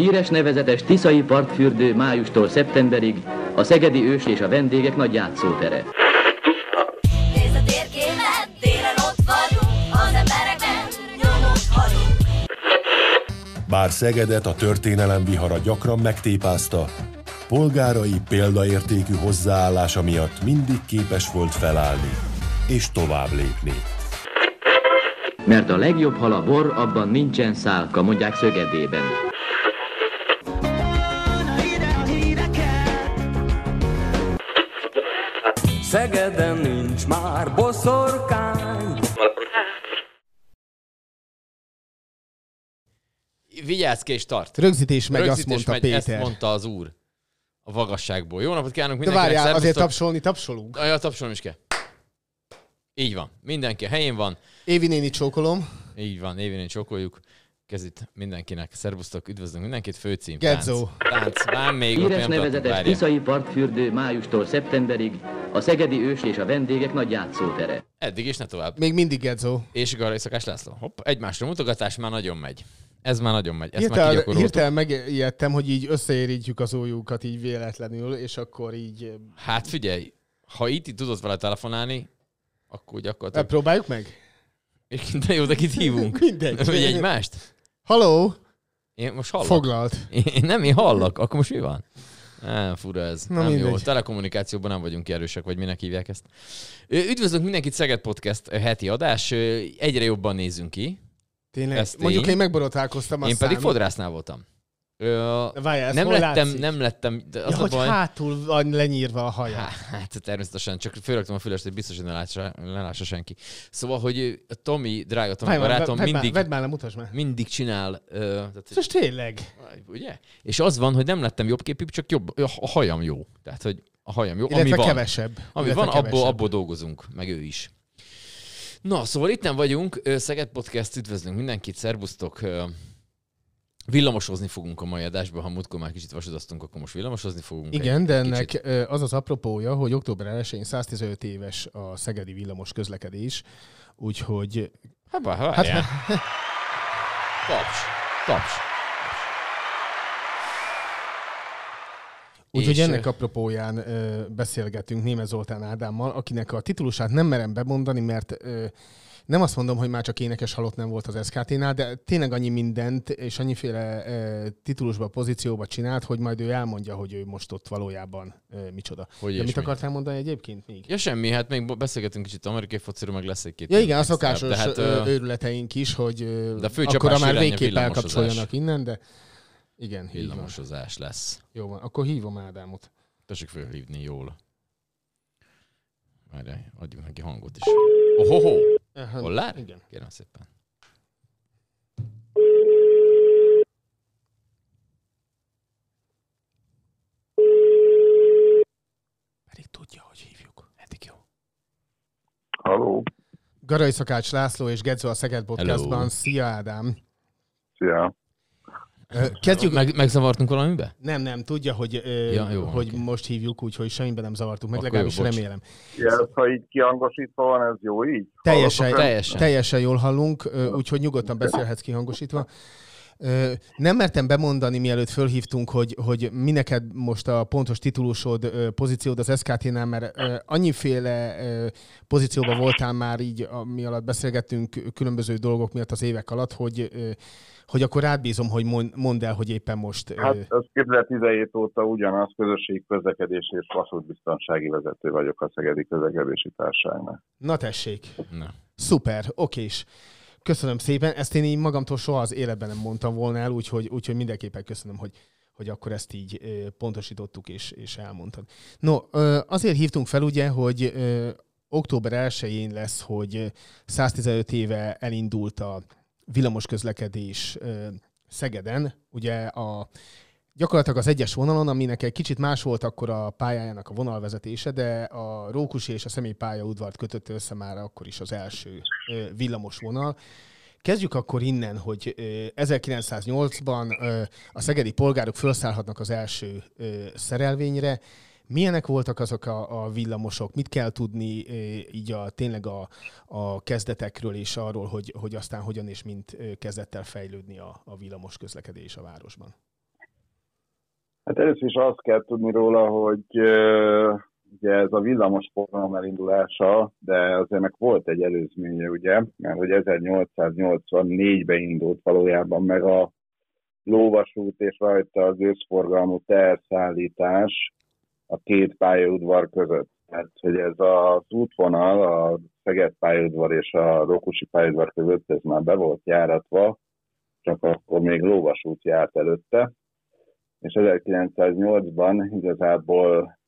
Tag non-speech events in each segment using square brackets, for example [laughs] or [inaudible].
Híres nevezetes Tiszai partfürdő májustól szeptemberig a szegedi ős és a vendégek nagy játszótere. Nézd a térképet, télen ott vagyunk, az embereknek nyomot hagyunk. Bár Szegedet a történelem vihara gyakran megtépázta, polgárai példaértékű hozzáállása miatt mindig képes volt felállni és tovább lépni. Mert a legjobb hal a bor, abban nincsen szálka, mondják szögedében. Szegeden nincs már boszorkány. Vigyázz ki és tart. Rögzítés meg, azt Rögzítés mondta megy, Péter. Ezt mondta az úr. A vagasságból. Jó napot kívánunk De mindenkinek. várjál, azért tapsolni tapsolunk. Ja, tapsolom is kell. Így van. Mindenki a helyén van. Évi néni csókolom. Így van. Évén csókoljuk. Kezit mindenkinek. Szervusztok, üdvözlünk mindenkit. Főcím. Gedzo. Tánc. Tánc. Vár még, Híres nevezetes. Tiszai partfürdő májustól szeptemberig a szegedi ős és a vendégek nagy játszótere. Eddig is, ne tovább. Még mindig Gedzo. És Garai Szakás László. Hopp, egymásra mutogatás már nagyon megy. Ez már nagyon megy. Ezt már Hirtelen, kigyakoroltuk. hirtelen megijedtem, hogy így összeérítjük az ujjukat így véletlenül, és akkor így... Hát figyelj, ha itt, itt tudod vele telefonálni, akkor gyakorlatilag... Próbáljuk meg? [laughs] De jó, de kit hívunk? Mindegy. Vagy egymást? Halló? Én most hallok. Foglalt. Én nem, én hallak. Akkor most mi van? Nem, fura ez. Na, nem jó. mindegy. Telekommunikációban nem vagyunk erősek, vagy minek hívják ezt. Üdvözlök mindenkit, Szeged Podcast heti adás. Egyre jobban nézünk ki. Tényleg? Ez. Mondjuk én megborotálkoztam a Én pedig számít. fodrásznál voltam. Ö, Várjál, nem lettem, látszik? nem lettem, de az Ja, a hogy baj. hátul van lenyírva a haja. Hát természetesen, csak fölraktam a fülest, hogy biztos, hogy ne lássa, ne lássa senki. Szóval, hogy Tomi, drága Tomi Várj barátom, vedd mindig, Vedd már mutasd már. mindig csinál, ö, tehát, Most tényleg? ugye? És az van, hogy nem lettem jobb képű, csak jobb, a hajam jó. Tehát, hogy a hajam jó, Illetve ami van. kevesebb. Ami Illetve van, abból, kevesebb. abból dolgozunk, meg ő is. Na, szóval itt nem vagyunk, Szeged Podcast, üdvözlünk mindenkit, szervusztok. Villamosozni fogunk a mai adásban, ha múltkor már kicsit vasudoztunk, akkor most villamosozni fogunk. Igen, egy de kicsit. ennek ö, az az apropója, hogy október 1-én 115 éves a szegedi villamos közlekedés, úgyhogy Hát, hát, Hát- hát, Taps. Taps. Úgyhogy ennek apropóján ö, beszélgetünk Németh Zoltán Ádámmal, akinek a titulusát nem merem bemondani, mert ö, nem azt mondom, hogy már csak énekes halott nem volt az SKT-nál, de tényleg annyi mindent és annyiféle ö, titulusba, pozícióba csinált, hogy majd ő elmondja, hogy ő most ott valójában ö, micsoda. Hogy de mit mi? akartál mondani egyébként még? Ja, semmi, hát még beszélgetünk kicsit amerikai fociról, meg lesz egy-két. Ja igen, a szokásos hát, őrületeink is, hogy de a akkor már végképp elkapcsoljanak innen, de igen. Villamosozás lesz. Jó van, akkor hívom Ádámot. Tessék fölhívni jól. Várjál, adjunk neki hangot is. Ohoho! Aha, Hollár? Igen. Kérem szépen. Pedig tudja, hogy hívjuk. Eddig jó. Halló, Garai Szakács László és Gedzo a Szeged Podcastban. Hello. Szia Ádám! szia. Kezdjük Meg, megzavartunk valamibe? Nem, nem, tudja, hogy, ö, Ja, jó, hogy oké. most hívjuk, úgyhogy semmiben nem zavartuk meg, Akkor legalábbis jó, bocs. remélem. Ja, ez, ha így kihangosítva van, ez jó így? Teljesen? Teljesen. teljesen jól hallunk, úgyhogy nyugodtan beszélhetsz kihangosítva. Nem mertem bemondani, mielőtt fölhívtunk, hogy, hogy mi neked most a pontos titulusod, pozíciód az SKT-nál, mert annyiféle pozícióban voltál már így, ami alatt beszélgettünk különböző dolgok miatt az évek alatt, hogy, hogy akkor átbízom, hogy mond- mondd el, hogy éppen most... Hát ez 2017 óta ugyanaz, közösségi közlekedés és vasútbiztonsági vezető vagyok a Szegedi Közlekedési Társaságnál. Na tessék, Na. Szuper, okés. Köszönöm szépen. Ezt én így magamtól soha az életben nem mondtam volna el, úgyhogy, úgyhogy mindenképpen köszönöm, hogy, hogy akkor ezt így pontosítottuk és, és elmondtad. No, azért hívtunk fel ugye, hogy október 1-én lesz, hogy ö, 115 éve elindult a villamos közlekedés ö, Szegeden. Ugye a gyakorlatilag az egyes vonalon, aminek egy kicsit más volt akkor a pályájának a vonalvezetése, de a Rókusi és a személypálya udvart kötött össze már akkor is az első villamos vonal. Kezdjük akkor innen, hogy ö, 1908-ban ö, a szegedi polgárok felszállhatnak az első szerelvényre. Milyenek voltak azok a, a villamosok? Mit kell tudni így a, tényleg a, a kezdetekről és arról, hogy, hogy aztán hogyan és mint kezdett el fejlődni a, a villamos közlekedés a városban? Hát először is azt kell tudni róla, hogy ugye ez a villamos forgalom elindulása, de azért ennek volt egy előzménye, ugye, mert hogy 1884-ben indult valójában meg a lóvasút és rajta az őszforgalmú terszállítás a két pályaudvar között. Tehát, hogy ez az útvonal, a Szeged pályaudvar és a Rokusi pályaudvar között, ez már be volt járatva, csak akkor még lóvasút járt előtte. És 1908-ban igazából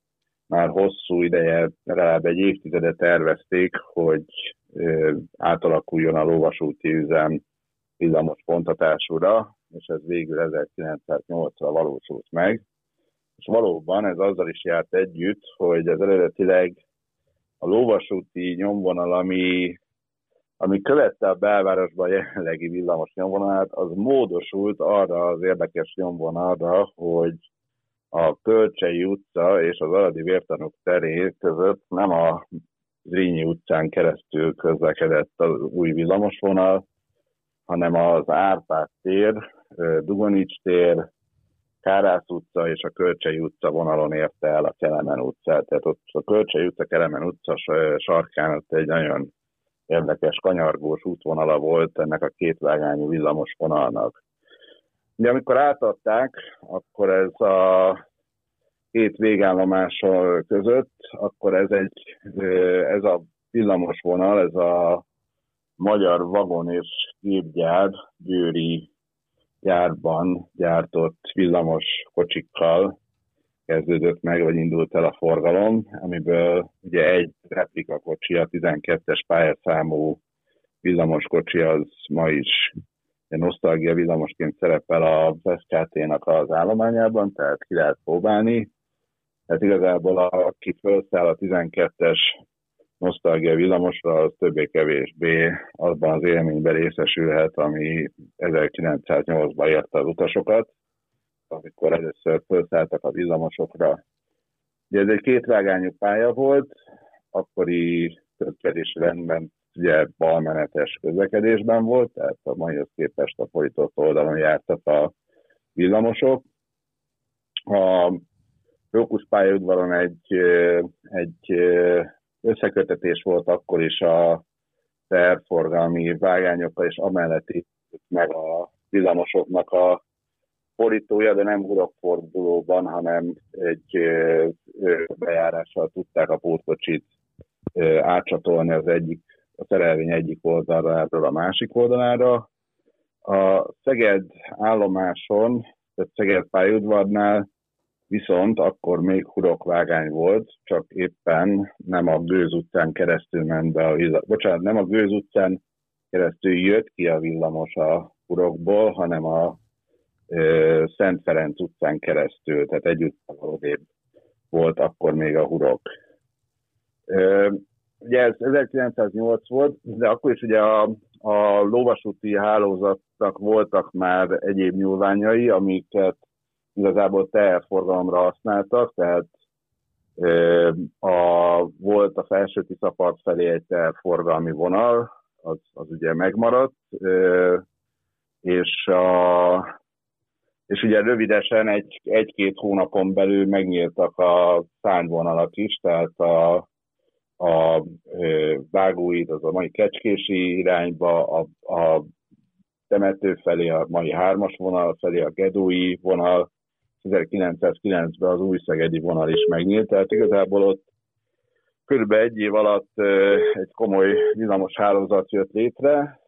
már hosszú ideje, legalább egy évtizede tervezték, hogy átalakuljon a lóvasúti üzem villamos pontatásúra, és ez végül 1908-ra valósult meg. És valóban ez azzal is járt együtt, hogy ez eredetileg a lóvasúti nyomvonal, ami, ami követte a belvárosban jelenlegi villamos nyomvonalat, az módosult arra az érdekes nyomvonalra, hogy a Kölcsei utca és az Aradi Vértanúk teré között nem a Zrínyi utcán keresztül közlekedett az új villamosvonal, hanem az Árpád tér, Dugonics tér, Kárász utca és a Kölcsei utca vonalon érte el a Kelemen utcát. Tehát ott a Kölcsei utca, Kelemen utca sarkán ott egy nagyon érdekes kanyargós útvonala volt ennek a kétvágányú villamos vonalnak. De amikor átadták, akkor ez a két végállomás között, akkor ez egy, ez a villamos vonal, ez a magyar vagon és gépgyár győri gyárban gyártott villamos kocsikkal kezdődött meg, vagy indult el a forgalom, amiből ugye egy replika kocsi, a 12-es pályaszámú villamos kocsi az ma is egy nosztalgia villamosként szerepel a SKT-nak az állományában, tehát ki lehet próbálni. Tehát igazából aki felszáll a 12-es nosztalgia villamosra, az többé-kevésbé azban az élményben részesülhet, ami 1908-ban érte az utasokat, amikor először felszálltak a villamosokra. Ugye ez egy kétvágányú pálya volt, akkori közlekedési rendben ugye balmenetes közlekedésben volt, tehát a maihoz képest a folytott oldalon jártak a villamosok. A Rókus pályaudvaron egy, egy összekötetés volt akkor is a terforgalmi vágányokkal, és amellett itt meg a villamosoknak a fordítója, de nem hurokfordulóban, hanem egy bejárással tudták a pótkocsit átcsatolni az egyik, a szerelvény egyik oldalról a másik oldalára. A Szeged állomáson, tehát Szeged pályaudvarnál viszont akkor még hurokvágány volt, csak éppen nem a Gőz utcán keresztül ment be a villamos, bocsánat, nem a Gőz utcán keresztül jött ki a villamos a hurokból, hanem a Szent Ferenc utcán keresztül, tehát együtt volt akkor még a hurok. Ugye ez 1908 volt, de akkor is ugye a, a lóvasúti hálózatnak voltak már egyéb nyúlványai, amiket igazából teherforgalomra használtak, tehát a, volt a felső Tiszapart felé egy teherforgalmi vonal, az, az ugye megmaradt, és, a, és ugye rövidesen egy, egy-két hónapon belül megnyíltak a szányvonalak is, tehát a, a vágóid, az a mai kecskési irányba, a, a temető felé, a mai hármas vonal felé, a gedói vonal, 1909-ben az új szegedi vonal is megnyílt, tehát igazából ott körülbelül egy év alatt egy komoly villamos hálózat jött létre.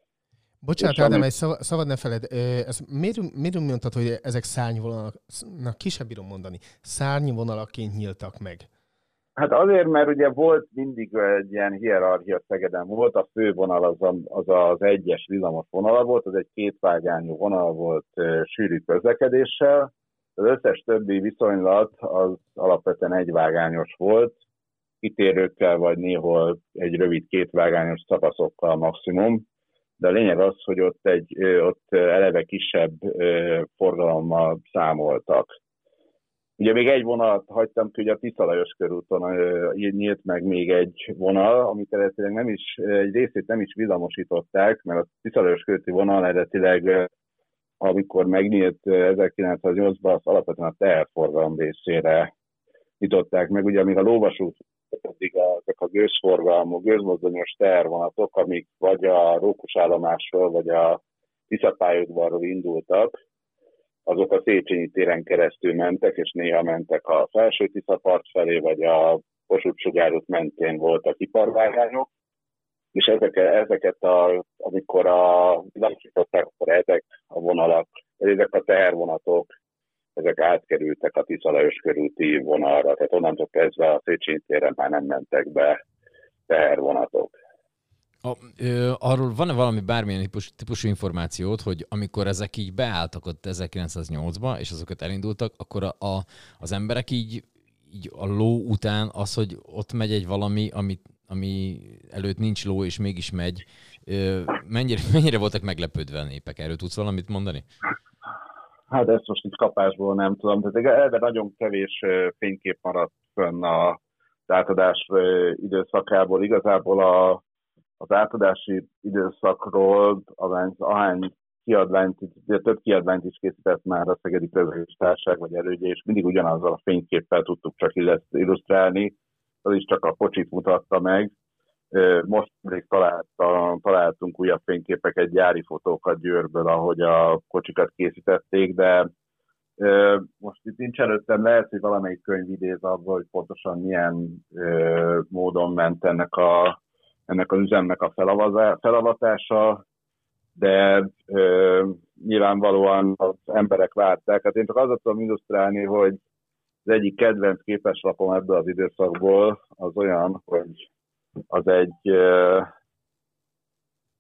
Bocsánat, Ádám, egy szabad ne feled, ez miért, miért mondtad, hogy ezek szárnyvonalak, na ki sem bírom mondani, szárnyvonalaként nyíltak meg? Hát azért, mert ugye volt mindig egy ilyen hierarchia Szegeden, volt a fővonal, az, a, az az egyes villamos vonala volt, az egy kétvágányú vonal volt sűrű közlekedéssel, az összes többi viszonylat az alapvetően egyvágányos volt, kitérőkkel, vagy néhol egy rövid kétvágányos szakaszokkal maximum, de a lényeg az, hogy ott, egy, ott eleve kisebb forgalommal számoltak. Ugye még egy vonalat hagytam ki, hogy a Tiszalajos körúton nyílt meg még egy vonal, amit eredetileg nem is, egy részét nem is villamosították, mert a Tiszalajos körúti vonal eredetileg amikor megnyílt 1908-ban, az alapvetően a teherforgalom részére nyitották meg. Ugye amíg a lóvasút pedig ezek a gőzforgalmú, gőzmozdonyos tehervonatok, amik vagy a Rókus állomásról, vagy a Tiszapályaudvarról indultak, azok a Széchenyi téren keresztül mentek, és néha mentek a felső Tiszapart felé, vagy a Kossuth mentén voltak iparvágányok, és ezeket, ezeket a, amikor a világosították, akkor ezek a vonalak, ezek a tehervonatok, ezek átkerültek a Tiszalajos körúti vonalra, tehát onnantól kezdve a Széchenyi téren már nem mentek be tehervonatok. A, ö, arról van-e valami bármilyen típus, típusú információt, hogy amikor ezek így beálltak ott 1908-ba, és azokat elindultak, akkor a, a, az emberek így, így a ló után az, hogy ott megy egy valami, amit, ami előtt nincs ló, és mégis megy, mennyire, [laughs] mennyire voltak meglepődve a népek? Erről tudsz valamit mondani? Hát ezt most itt kapásból nem tudom. Tehát ebben nagyon kevés fénykép maradt fönn a átadás időszakából. Igazából a, az átadási időszakról, ahány, ahány kiadványt, de több kiadványt is készített már a Szegedi Közlekedési Társaság vagy elődje, és mindig ugyanazzal a fényképpel tudtuk csak illusztrálni. Az is csak a pocsit mutatta meg. Most még találta, találtunk újabb fényképeket, gyári fotókat Győrből, ahogy a kocsikat készítették, de most itt nincs előttem, lehet, hogy valamelyik könyv idéz abból, hogy pontosan milyen módon ment ennek a ennek az üzemnek a felavatása, de ö, nyilvánvalóan az emberek várták. Hát én csak azt tudom illusztrálni, hogy az egyik kedvenc képeslapom ebből az időszakból az olyan, hogy az egy,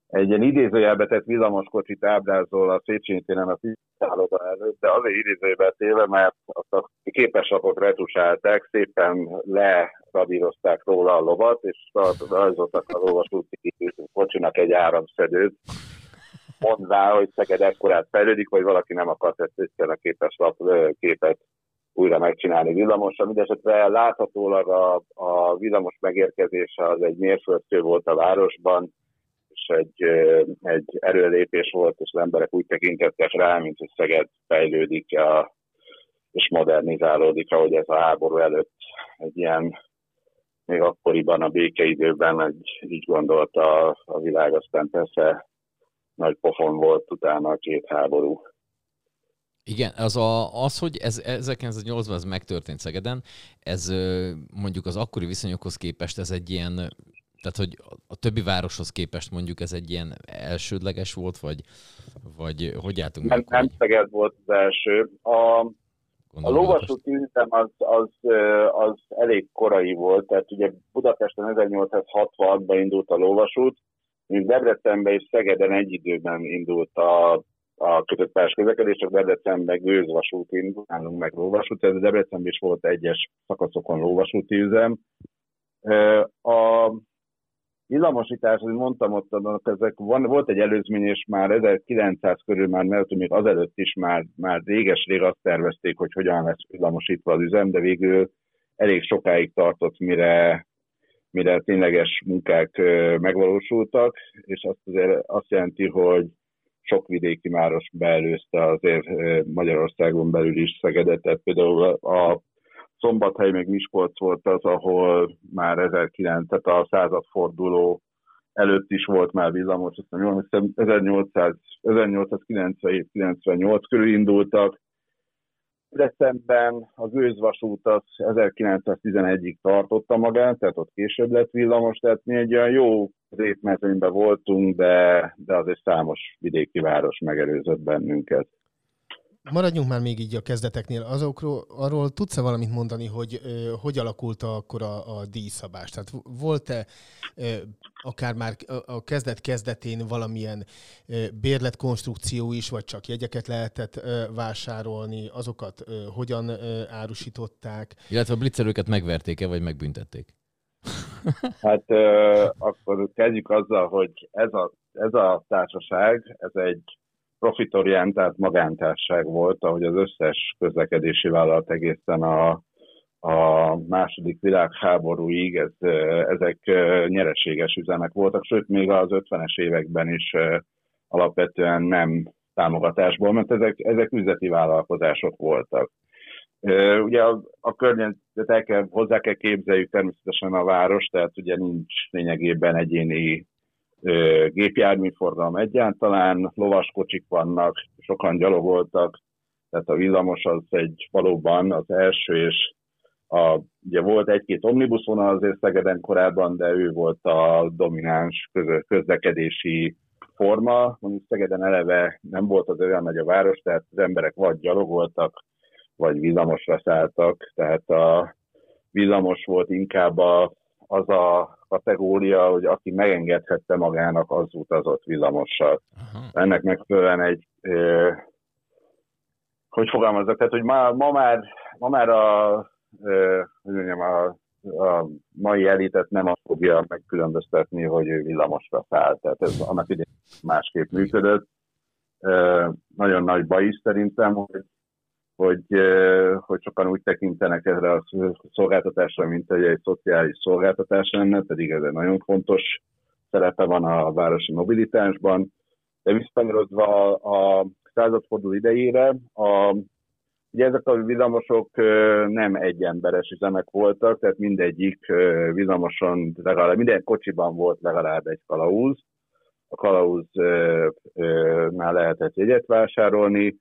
egy ilyen idézőjelbe tett villamoskocsit ábrázol a Széchenyi téren a szálloda előtt, de azért idézőjelbe téve, mert azt a képeslapot retusálták, szépen leradírozták róla a lovat, és rajzoltak a lovasúti kocsinak egy áramszedőt, mondvá, hogy Szeged ekkorát fejlődik, hogy valaki nem akart ezt a képeslap képet újra megcsinálni villamosan. Mindenesetre láthatólag a, a villamos megérkezése az egy mérföldkő volt a városban, és egy, egy erőlépés volt, és az emberek úgy tekintettek rá, mint hogy Szeged fejlődik a, és modernizálódik, ahogy ez a háború előtt egy ilyen, még akkoriban a békeidőben egy, így gondolta a, a világ, aztán persze nagy pofon volt utána a két háború. Igen, az, a, az hogy ez 1908-ban ez megtörtént Szegeden, ez mondjuk az akkori viszonyokhoz képest ez egy ilyen, tehát hogy a többi városhoz képest mondjuk ez egy ilyen elsődleges volt, vagy, vagy hogy álltunk Nem, nem Szeged volt az első. A, a gondolom, lovasúti üzem az, az, ö, az elég korai volt, tehát ugye Budapesten 1860-ban indult a lovasút, mint Debrecenben és Szegeden egy időben indult a, a kötött páros közlekedés, csak Debrecenben gőzvasút indult, nálunk meg lóvasút, tehát Debrecenben is volt egyes szakaszokon lóvasúti üzem. A villamosítás, ahogy mondtam, ott annak ezek van, volt egy előzmény, és már 1900 körül már, mert még azelőtt is már, már réges-rég azt tervezték, hogy hogyan lesz villamosítva az üzem, de végül elég sokáig tartott, mire, mire tényleges munkák megvalósultak, és azt, azért azt jelenti, hogy sok vidéki város beelőzte azért Magyarországon belül is Szegedet, tehát például a Szombathely meg Miskolc volt az, ahol már 1900, tehát a századforduló előtt is volt már villamos, azt hiszem 1800, 1897-98 körül indultak. Decemberben a gőzvasút az 1911-ig tartotta magát, tehát ott később lett villamos, tehát mi egy olyan jó részmezőnyben voltunk, de, de azért számos vidéki város megelőzött bennünket. Maradjunk már még így a kezdeteknél. Azokról, arról tudsz-e valamit mondani, hogy ö, hogy alakult akkor a, a díjszabás? Tehát volt-e ö, akár már a, a kezdet kezdetén valamilyen ö, bérletkonstrukció is, vagy csak jegyeket lehetett ö, vásárolni? Azokat ö, hogyan ö, árusították? Illetve a blitzelőket megverték-e, vagy megbüntették? [laughs] Hát ö, akkor kezdjük azzal, hogy ez a, ez a társaság, ez egy profitorientált magántárság volt, ahogy az összes közlekedési vállalat egészen a, a második világháborúig ez, ezek nyereséges üzemek voltak, sőt még az 50-es években is alapvetően nem támogatásból, mert ezek, ezek üzleti vállalkozások voltak. Ugye a, a környezetet el kell, hozzá kell képzeljük természetesen a város, tehát ugye nincs lényegében egyéni gépjárműforgalom egyáltalán, lovaskocsik vannak, sokan gyalogoltak, tehát a villamos az egy valóban az első, és a, ugye volt egy-két omnibuszvonal azért Szegeden korábban, de ő volt a domináns közlekedési forma. Mondjuk Szegeden eleve nem volt az olyan nagy a város, tehát az emberek vagy gyalogoltak, vagy villamosra szálltak, tehát a villamos volt inkább a, az a kategória, hogy aki megengedhette magának, az utazott villamossal. Aha. Ennek megfelelően egy, ö, hogy fogalmazok, tehát hogy ma, ma, már, ma már a, ö, hogy mondjam, a, a mai elitet nem azt fogja megkülönböztetni, hogy ő villamosra száll. Tehát ez annak idején másképp működött. Ö, nagyon nagy baj is szerintem, hogy hogy, hogy sokan úgy tekintenek erre a szolgáltatásra, mint egy, egy szociális szolgáltatás lenne, pedig ez egy nagyon fontos szerepe van a városi mobilitásban. De visszakanyarodva a, a századforduló idejére, a, ugye ezek a villamosok nem egyemberes üzemek voltak, tehát mindegyik villamoson, legalább minden kocsiban volt legalább egy kalauz. A kalauznál lehetett jegyet vásárolni,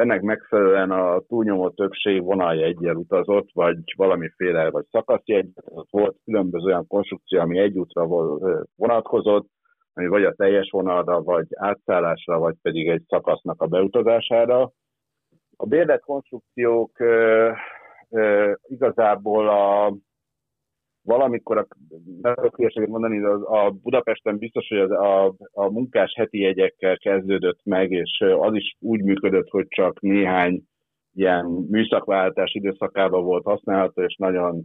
ennek megfelelően a túlnyomó többség vonaljegyel utazott, vagy valamiféle, vagy szakaszjegyet, volt különböző olyan konstrukció, ami egy útra vonatkozott, ami vagy a teljes vonalra, vagy átszállásra, vagy pedig egy szakasznak a beutazására. A bérlet konstrukciók igazából a valamikor, a, nem tudok mondani, de a Budapesten biztos, hogy az, a, a munkás heti jegyekkel kezdődött meg, és az is úgy működött, hogy csak néhány ilyen műszakváltás időszakában volt használható, és nagyon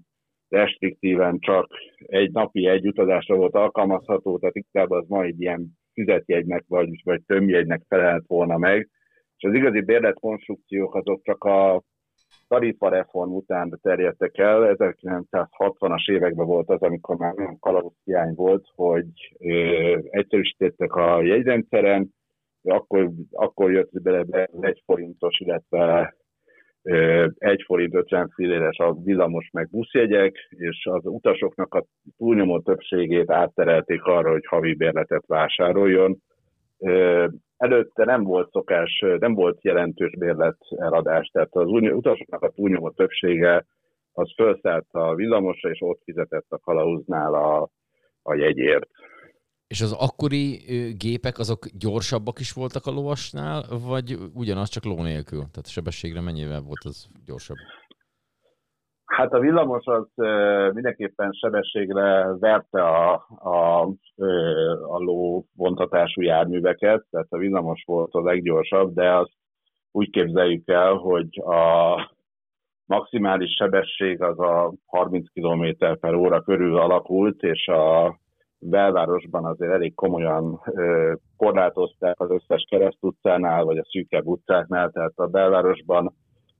restriktíven csak egy napi egy utazásra volt alkalmazható, tehát inkább az ma egy ilyen fizetjegynek vagy, vagy tömbjegynek felelt volna meg. És az igazi bérletkonstrukciók azok csak a tarifareform után terjedtek el. 1960-as években volt az, amikor már nagyon kalauz hiány volt, hogy ö, egyszerűsítettek a jegyrendszeren, akkor, akkor jött bele be egy forintos, illetve egy forint 50 filléres a villamos meg buszjegyek, és az utasoknak a túlnyomó többségét átterelték arra, hogy havi bérletet vásároljon előtte nem volt szokás, nem volt jelentős bérlet eladás, tehát az utasoknak a túlnyomó többsége az felszállt a villamosra, és ott fizetett a kalauznál a, a jegyért. És az akkori gépek azok gyorsabbak is voltak a lovasnál, vagy ugyanaz csak ló nélkül? Tehát sebességre mennyivel volt az gyorsabb? Hát a villamos az mindenképpen sebességre verte a, a, a ló vontatású járműveket, tehát a villamos volt a leggyorsabb, de azt úgy képzeljük el, hogy a maximális sebesség az a 30 km per óra körül alakult, és a belvárosban azért elég komolyan korlátozták az összes keresztutcánál, vagy a szűkebb utcáknál, tehát a belvárosban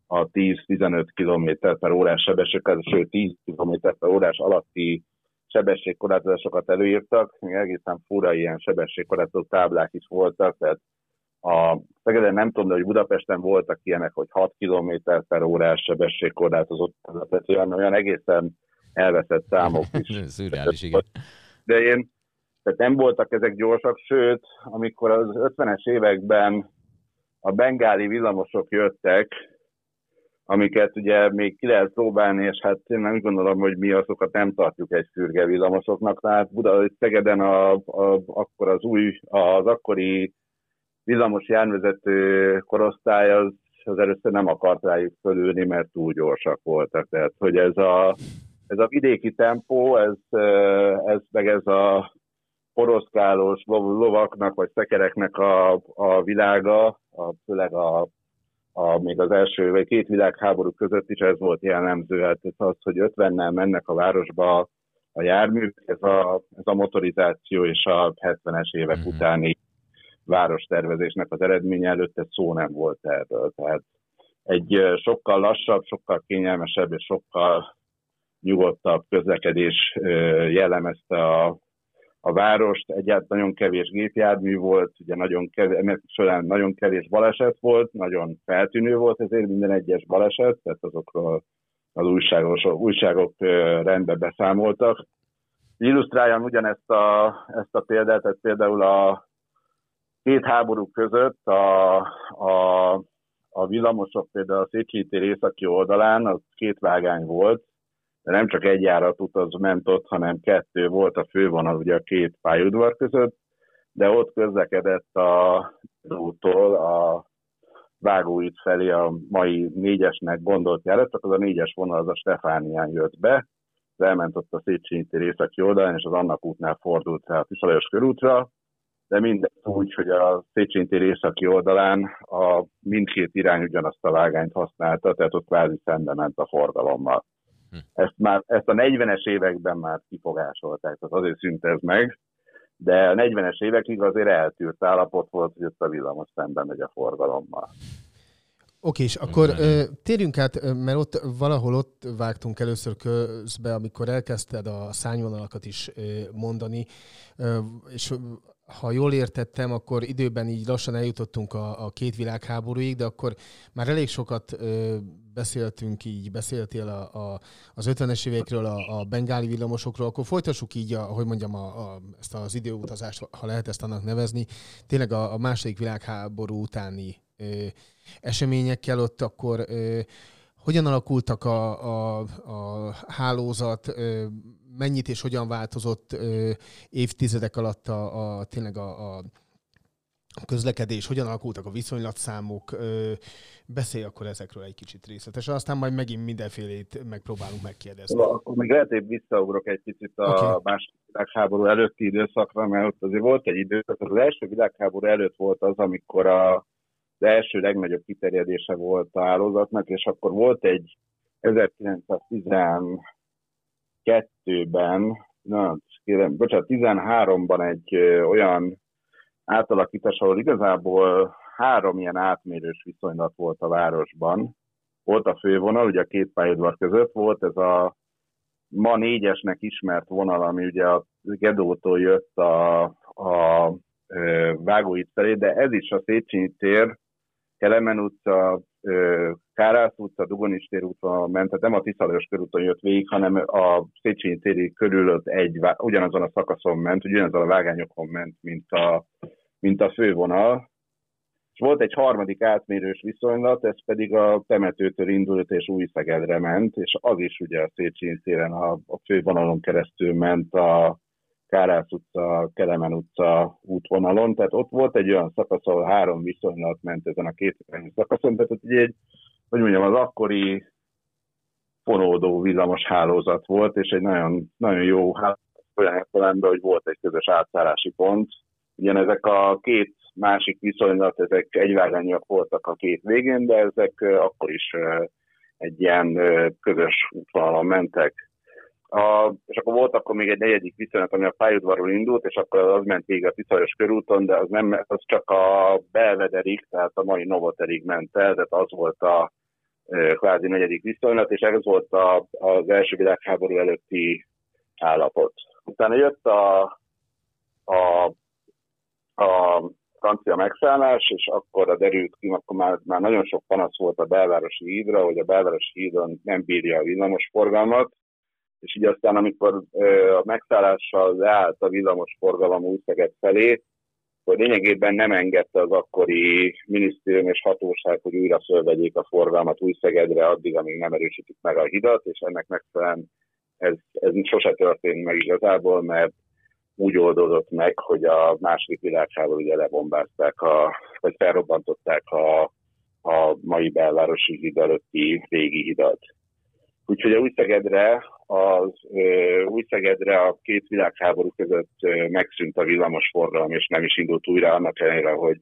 a 10-15 km per órás sebesség, sőt 10 km per órás alatti sebességkorlátozásokat előírtak, még egészen fura ilyen sebességkorlátozó táblák is voltak, tehát a Szegeden nem tudom, de hogy Budapesten voltak ilyenek, hogy 6 km per órás sebességkorlátozott, tehát olyan, olyan egészen elveszett számok is. [laughs] Szürreális, igen. De én, tehát nem voltak ezek gyorsak, sőt, amikor az 50-es években a bengáli villamosok jöttek, amiket ugye még ki lehet próbálni, és hát én nem gondolom, hogy mi azokat nem tartjuk egy fürge villamosoknak. Tehát Buda, Szegeden a, a, akkor az új, az akkori villamos járművezető korosztály az, az először nem akart rájuk fölülni, mert túl gyorsak voltak. Tehát, hogy ez a, ez a vidéki tempó, ez, ez meg ez a poroszkálós lovaknak vagy szekereknek a, a világa, a, főleg a a, még az első vagy két világháború között is ez volt jellemző, hát ez az, hogy 50-nel mennek a városba a jármű, ez a, ez a motorizáció és a 70-es évek mm-hmm. utáni várostervezésnek az eredménye előtte szó nem volt erről. Tehát egy sokkal lassabb, sokkal kényelmesebb és sokkal nyugodtabb közlekedés jellemezte a, a várost, egyáltalán nagyon kevés gépjármű volt, ugye nagyon kevés, nagyon kevés baleset volt, nagyon feltűnő volt ezért minden egyes baleset, tehát azokról az újságos, újságok rendbe beszámoltak. Illusztráljam ugyanezt a, ezt a példát, tehát például a két háború között a, a, a villamosok például a Széchenyi tér északi oldalán az két vágány volt, de nem csak egy járatút az ment ott, hanem kettő volt a fővonal ugye a két pályaudvar között, de ott közlekedett a úttól a vágóit felé a mai négyesnek gondolt járat, csak az a négyes vonal az a Stefánián jött be, de elment ott a Széchenyi északi oldalán, és az annak útnál fordult rá a Tiszalajos körútra, de mindezt úgy, hogy a Széchenyi tér északi oldalán a mindkét irány ugyanazt a vágányt használta, tehát ott kvázi szembe ment a forgalommal. Ezt, már, ezt a 40-es években már kifogásolták, tehát azért szűnt ez meg, de a 40-es évekig azért eltűrt állapot volt, hogy ott a villamos szembe megy a forgalommal. Oké, és akkor ö, térjünk át, mert ott valahol ott vágtunk először közbe, amikor elkezdted a szányvonalakat is ö, mondani, ö, és ha jól értettem, akkor időben így lassan eljutottunk a, a két világháborúig, de akkor már elég sokat ö, beszéltünk így, beszéltél a, a, az 50-es évekről, a, a bengáli villamosokról, akkor folytassuk így, a, hogy mondjam, a, a, ezt az időutazást, ha lehet ezt annak nevezni, tényleg a, a második világháború utáni ö, eseményekkel ott akkor ö, hogyan alakultak a, a, a hálózat, mennyit és hogyan változott ö, évtizedek alatt a, a tényleg a, a közlekedés, hogyan alakultak a viszonylatszámok, ö, beszélj akkor ezekről egy kicsit részletesen, aztán majd megint mindenfélét megpróbálunk megkérdezni. Szóval akkor még lehet, hogy visszaugrok egy picit a okay. második világháború előtti időszakra, mert ott azért volt egy időszak, az első világháború előtt volt az, amikor a, az első legnagyobb kiterjedése volt a hálózatnak, és akkor volt egy 1912-ben, na, kérem, bocsánat, 13-ban egy olyan átalakítás, ahol igazából három ilyen átmérős viszonylat volt a városban. Volt a fővonal, ugye a két pályaudvar között volt ez a ma négyesnek ismert vonal, ami ugye a Gedótól jött a, a Vágóit felé, de ez is a Széchenyi tér, Kelemen utca, ö, Kárász utca, Dugonis tér úton ment, tehát nem a Tiszalajos körúton jött végig, hanem a Széchenyi téri körül ott egy, ugyanazon a szakaszon ment, ugyanazon a vágányokon ment, mint a, mint a fővonal. És volt egy harmadik átmérős viszonylat, ez pedig a temetőtől indult és Újszegedre ment, és az is ugye a Széchenyi téren a, a fővonalon keresztül ment a Kárász utca, Kelemen utca útvonalon, tehát ott volt egy olyan szakasz, ahol három viszonylat ment ezen a két irányú szakaszon, tehát egy, hogy mondjam, az akkori fonódó villamos hálózat volt, és egy nagyon, nagyon jó hálózat olyan értelemben, hogy volt egy közös átszállási pont. Ugyan ezek a két másik viszonylat, ezek egyvágányak voltak a két végén, de ezek akkor is egy ilyen közös útvonalon mentek. A, és akkor volt akkor még egy negyedik viszonylat, ami a pályaudvarról indult, és akkor az ment végig a Tiszajos körúton, de az, nem, az csak a Belvederig, tehát a mai Novoterig ment el, tehát az volt a ö, kvázi negyedik viszonylat, és ez volt a, az első világháború előtti állapot. Utána jött a, a, a francia megszállás, és akkor derült ki, akkor már, már nagyon sok panasz volt a belvárosi hídra, hogy a belvárosi hídon nem bírja a villamos forgalmat, és így aztán, amikor a megszállással leállt a villamos forgalom Újszeged felé, akkor lényegében nem engedte az akkori minisztérium és hatóság, hogy újra fölvegyék a forgalmat Újszegedre addig, amíg nem erősítik meg a hidat, és ennek megfelelően ez, ez sose történt meg igazából, mert úgy oldódott meg, hogy a második világháború ugye lebombázták, a, vagy felrobbantották a, a mai belvárosi híd előtti régi hidat. Úgyhogy a Újszegedre, az Újszegedre a két világháború között megszűnt a villamos forgalom, és nem is indult újra, annak ellenére, hogy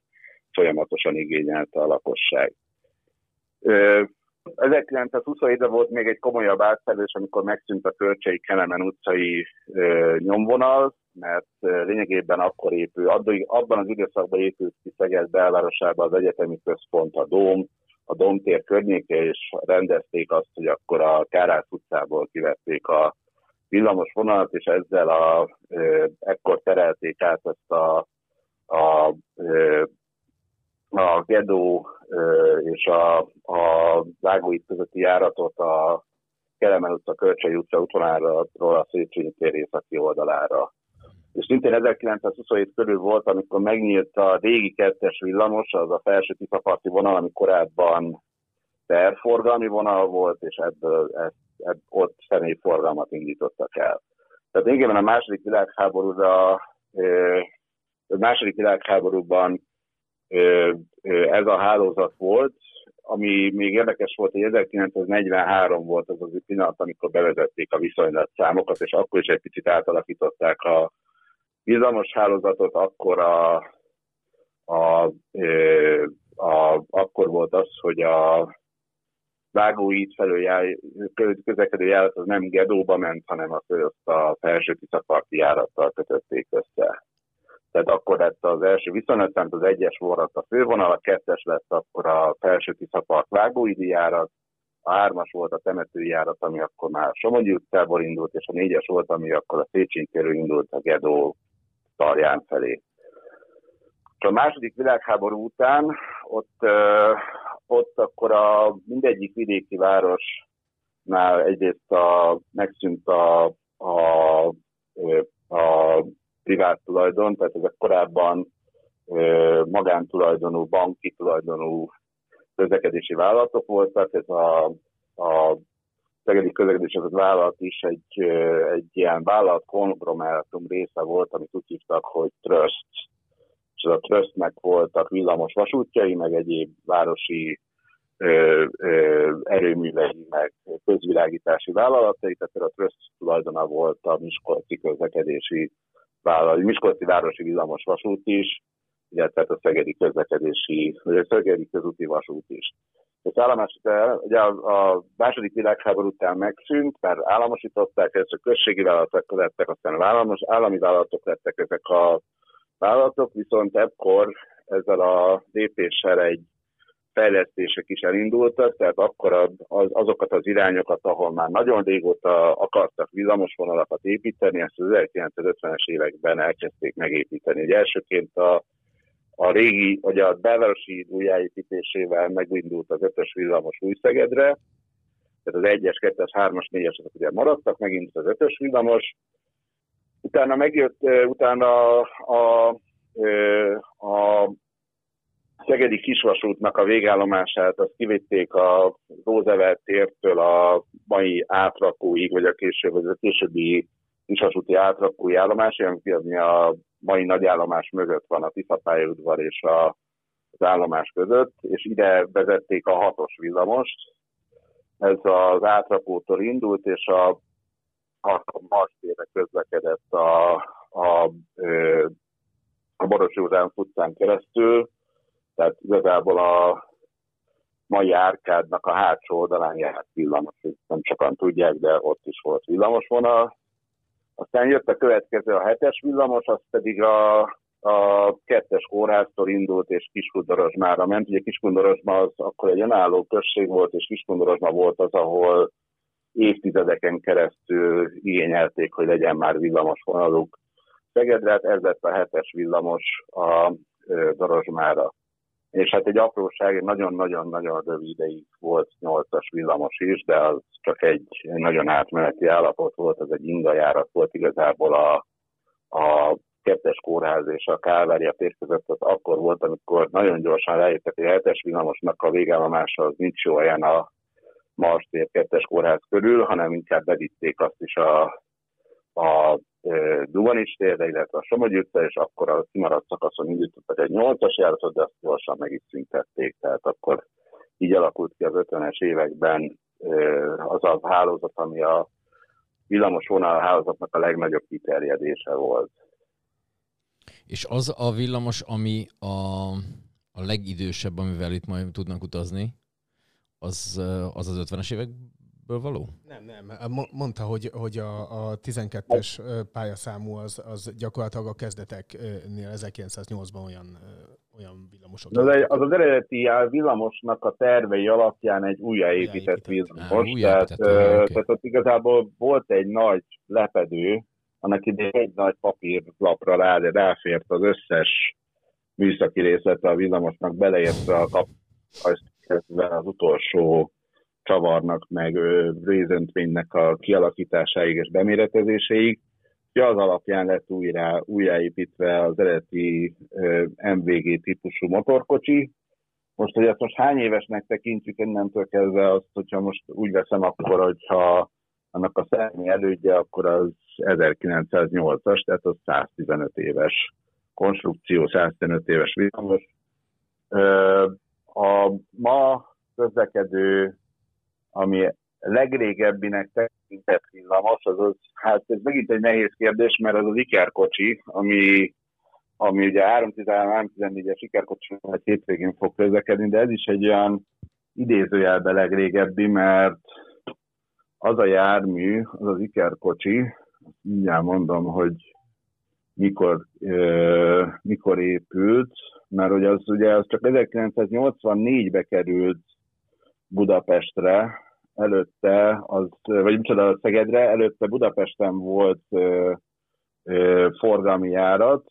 folyamatosan igényelte a lakosság. Ö, 1927-ben volt még egy komolyabb átfelés, amikor megszűnt a Kölcsei Kelemen utcai nyomvonal, mert lényegében akkor épül, abban az időszakban épült ki Szeged belvárosába az egyetemi központ, a Dóm, a Domtér környéke, és rendezték azt, hogy akkor a Kárász utcából kivették a villamos vonalat, és ezzel a, ö, ekkor terelték át ezt a, a, ö, a Gedó ö, és a, a Vágóit közötti járatot a Kelemen utca, Kölcsei utca útvonaláról a Széchenyi tér északi oldalára. És szintén 1927 körül volt, amikor megnyílt a régi kettes villamos, az a felső tiszaparti vonal, ami korábban terforgalmi vonal volt, és ebből ezt, ebb, ott személyforgalmat indítottak el. Tehát igen, a második világháborúra, a második világháborúban ez a hálózat volt, ami még érdekes volt, hogy 1943 volt az az pillanat, amikor bevezették a viszonylatszámokat, és akkor is egy picit átalakították a villamos hálózatot, akkor a, a, a, akkor volt az, hogy a vágóít felől jár, közlekedő járat az nem Gedóba ment, hanem azt, azt a felső tiszaparti járattal kötötték össze. Tehát akkor lett az első viszonylatszám, az egyes volt a fővonal, a kettes lett akkor a felső tiszapart vágóidi járat, a hármas volt a temetői járat, ami akkor már Somogyi utcából indult, és a négyes volt, ami akkor a Széchenyi indult a Gedó Tarján felé. És a második világháború után ott, ott akkor a mindegyik vidéki városnál egyrészt a, megszűnt a, a, a privát tulajdon, tehát ezek korábban magántulajdonú, banki tulajdonú közlekedési vállalatok voltak. Ez a, a Szegedi közlekedési vállalat is egy, egy ilyen vállalat konglomerátum része volt, amit úgy hívtak, hogy Trust. És a Trustnek voltak villamos vasútjai, meg egyéb városi ö, ö, erőművei, meg közvilágítási vállalatai, tehát a Trust tulajdona volt a Miskolci közlekedési vállalat, Miskolci városi villamos vasút is, illetve a Szegedi közlekedési, vagy a Szegedi közúti vasút is. Az állomás, ugye a, a második világháború után megszűnt, mert államosították, a községi vállalatok lettek, aztán államos, állami vállalatok lettek ezek a vállalatok, viszont ekkor ezzel a lépéssel egy fejlesztések is elindultak, tehát akkor az, azokat az irányokat, ahol már nagyon régóta akartak villamosvonalakat építeni, ezt az 1950-es években elkezdték megépíteni. Ugye elsőként a a régi, vagy a belvárosi újjáépítésével megindult az ötös villamos Újszegedre, tehát az 1-es, 2-es, 3-as, 4-es azok ugye maradtak, megint az ötös villamos. Utána megjött, utána a, a, a Szegedi kisvasútnak a végállomását, azt kivitték a Roosevelt tértől a mai átrakóig, vagy a később, vagy a későbbi kisvasúti átrakói állomás, ami a mai nagyállomás mögött van a Tiszapályaudvar és a, az állomás között, és ide vezették a hatos villamost. Ez az átrakótól indult, és a, a Marstére közlekedett a, a, a Boros József utcán keresztül, tehát igazából a mai árkádnak a hátsó oldalán járt villamos, nem sokan tudják, de ott is volt villamosvonal, aztán jött a következő, a hetes villamos, az pedig a, a kettes kórháztól indult, és Kiskundorozsmára ment. Ugye Kiskundorozsma az akkor egy önálló község volt, és Kiskundorozsma volt az, ahol évtizedeken keresztül igényelték, hogy legyen már villamos vonaluk. Szegedre, hát ez lett a hetes villamos a Dorozsmára és hát egy apróság, nagyon-nagyon-nagyon rövid ideig volt 8-as villamos is, de az csak egy nagyon átmeneti állapot volt, az egy ingajárat volt igazából a, a kettes kórház és a Kálvária tér között. Az akkor volt, amikor nagyon gyorsan rájöttek, hogy a hetes villamosnak a végállomása az nincs jó helyen a Mars tér kettes kórház körül, hanem inkább bevitték azt is a a Duvanis térre, illetve a Somogy utca, és akkor a kimaradt szakaszon indítottak egy 8-as járatot, de azt gyorsan meg is szüntették. Tehát akkor így alakult ki az 50-es években az a hálózat, ami a villamos vonal hálózatnak a legnagyobb kiterjedése volt. És az a villamos, ami a, a legidősebb, amivel itt majd tudnak utazni, az az, az 50-es évek ből való? Nem, nem. Mondta, hogy, hogy a, a 12-es pályaszámú az, az gyakorlatilag a kezdeteknél 1908-ban olyan olyan villamosok. De az, egy- az az eredeti villamosnak a tervei alapján egy újjáépített. Á, villamos. Tehát, újjáépített, ö, oké. tehát ott igazából volt egy nagy lepedő, annak idején egy nagy papírlapra rá, ráfért az összes műszaki részlete a villamosnak, beleértve a kap, kezdve az utolsó csavarnak, meg rézöntvénynek a kialakításáig és beméretezéséig. Úgyhogy az alapján lett újra, újjáépítve az eredeti MVG típusú motorkocsi. Most, hogy ezt most hány évesnek tekintjük innentől kezdve azt, hogyha most úgy veszem, akkor, hogyha annak a szellemi elődje, akkor az 1908-as, tehát az 115 éves konstrukció, 115 éves villamos. A ma közlekedő, ami legrégebbinek tekintett villamos, az, az hát ez megint egy nehéz kérdés, mert az az Iker kocsi, ami, ami ugye 313-314-es Iker kocsi, majd hétvégén fog közlekedni, de ez is egy olyan idézőjelbe legrégebbi, mert az a jármű, az az Iker kocsi, azt mindjárt mondom, hogy mikor, ö, mikor épült, mert hogy az ugye az csak 1984-be került Budapestre, előtte, az, vagy micsoda, Szegedre, előtte Budapesten volt ö, ö, forgalmi járat,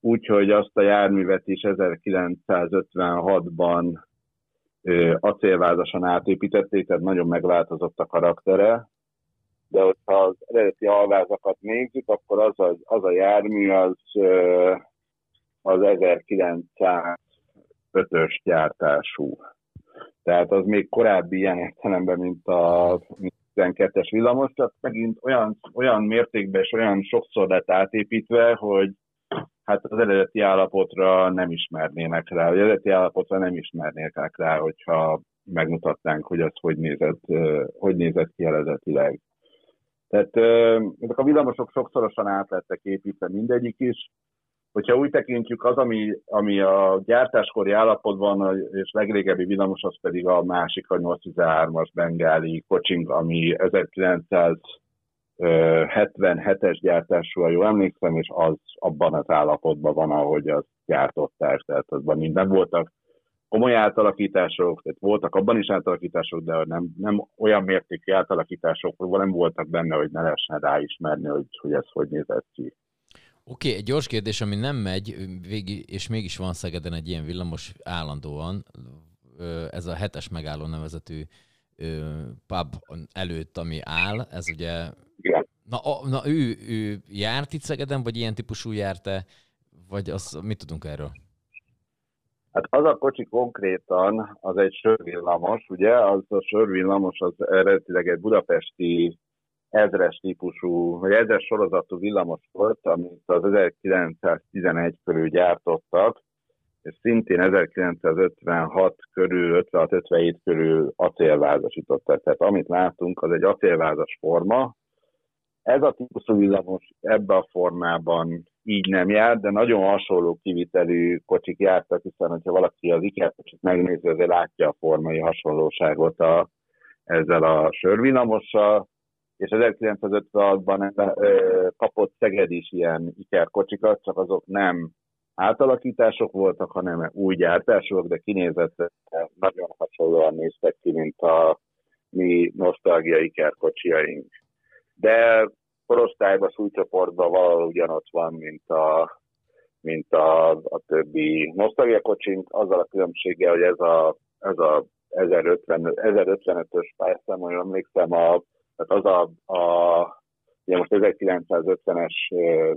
úgyhogy azt a járművet is 1956-ban ö, acélvázasan átépítették, tehát nagyon megváltozott a karaktere, de hogyha az eredeti alvázakat nézzük, akkor az a, az a jármű az, ö, az 1905-ös gyártású. Tehát az még korábbi ilyen értelemben, mint a 12-es villamos, csak megint olyan, olyan mértékben és olyan sokszor lett átépítve, hogy hát az eredeti állapotra nem ismernének rá, vagy eredeti állapotra nem ismernének rá, hogyha megmutatnánk, hogy az hogy nézett, hogy nézett ki eredetileg. Tehát ezek a villamosok sokszorosan át lettek építve mindegyik is, hogyha úgy tekintjük, az, ami, ami a gyártáskori állapotban, és legrégebbi villamos, az pedig a másik, a 813-as bengáli kocsink, ami 1977-es gyártású, ha jól emlékszem, és az abban az állapotban van, ahogy azt gyártották, tehát azban mind nem voltak komoly átalakítások, tehát voltak abban is átalakítások, de nem, nem olyan mértékű átalakítások, nem voltak benne, hogy ne lehessen ráismerni, hogy, hogy ez hogy nézett ki. Oké, egy gyors kérdés, ami nem megy, végig, és mégis van Szegeden egy ilyen villamos állandóan. Ez a hetes megálló nevezetű pub előtt, ami áll, ez ugye... Igen. Na, na ő, ő járt itt Szegeden, vagy ilyen típusú járt-e? Vagy az, mit tudunk erről? Hát az a kocsi konkrétan, az egy sörvillamos, ugye, az a sörvillamos az eredetileg egy budapesti ezres típusú, vagy ezres sorozatú villamos volt, amit az 1911 körül gyártottak, és szintén 1956 körül, 56-57 körül acélvázasították. Tehát amit látunk, az egy acélvázas forma. Ez a típusú villamos ebben a formában így nem jár, de nagyon hasonló kivitelű kocsik jártak, hiszen hogyha valaki az Iker kocsit megnézi, azért látja a formai hasonlóságot a, ezzel a sörvillamossal, és 1956-ban ö, kapott Szeged is ilyen Iker kocsikat, csak azok nem átalakítások voltak, hanem új gyártások, de kinézett nagyon hasonlóan néztek ki, mint a mi nosztalgia Iker kocsiaink. De korosztályban, súlycsoportban valahol ugyanott van, mint a, mint a, a többi nosztalgia kocsink, azzal a különbséggel, hogy ez a, ez a 1050, 1055-ös pályaszám, hogy emlékszem, a, tehát az a, a ugye most 1950-es ö,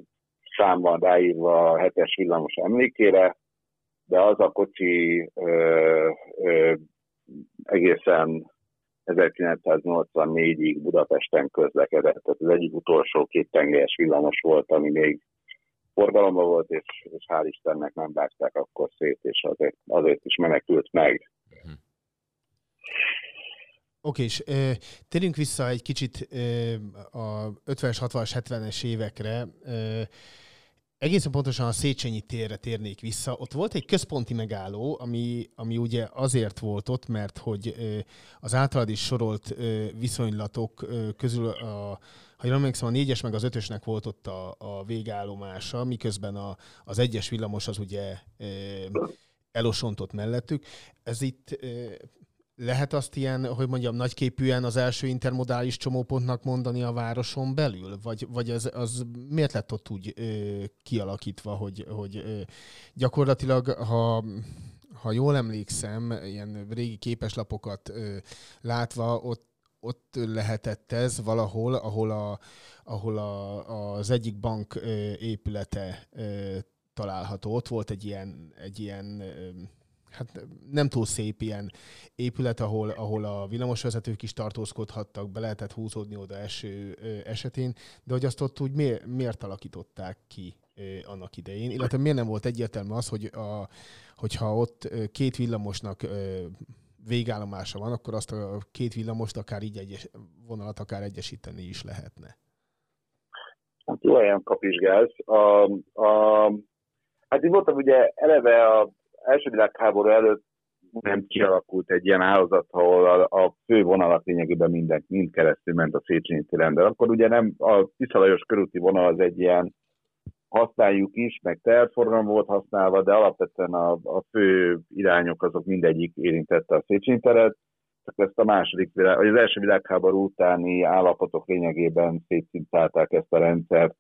szám van ráírva a hetes villamos emlékére, de az a kocsi ö, ö, egészen 1984-ig Budapesten közlekedett. Tehát az egyik utolsó két tengelyes villamos volt, ami még forgalomban volt, és, és hál' Istennek nem vágták akkor szét, és azért, azért is menekült meg. Oké, és ö, térjünk vissza egy kicsit ö, a 50-es, 60-as, 70-es évekre. Ö, egészen pontosan a Széchenyi térre térnék vissza. Ott volt egy központi megálló, ami, ami ugye azért volt ott, mert hogy az általad is sorolt viszonylatok közül a, ha jól emlékszem, a négyes meg az ötösnek volt ott a, a végállomása, miközben a, az egyes villamos az ugye elosontott mellettük. Ez itt lehet azt ilyen, hogy mondjam, nagyképűen az első intermodális csomópontnak mondani a városon belül? Vagy, vagy ez, az miért lett ott úgy ö, kialakítva, hogy, hogy ö, gyakorlatilag, ha, ha jól emlékszem, ilyen régi képeslapokat ö, látva, ott ott lehetett ez valahol, ahol, a, ahol a, az egyik bank ö, épülete ö, található. Ott volt egy ilyen, egy ilyen ö, hát nem túl szép ilyen épület, ahol, ahol a villamosvezetők is tartózkodhattak, be lehetett húzódni oda eső esetén, de hogy azt ott úgy miért, miért alakították ki annak idején, illetve miért nem volt egyértelmű az, hogy a, hogyha ott két villamosnak végállomása van, akkor azt a két villamost akár így egyes, vonalat akár egyesíteni is lehetne. Hát jó olyan kapizsgálsz. A, a, hát így voltam ugye eleve a első világháború előtt nem kialakult egy ilyen állazat, ahol a, a fő vonalat lényegében minden, mind keresztül ment a Széchenyi téren. Akkor ugye nem, a Tiszalajos körúti vonal az egy ilyen használjuk is, meg tervforgalom volt használva, de alapvetően a, a fő irányok azok mindegyik érintette a Széchenyi teret, csak ezt a második világ, vagy az első világháború utáni állapotok lényegében szétszintálták ezt a rendszert,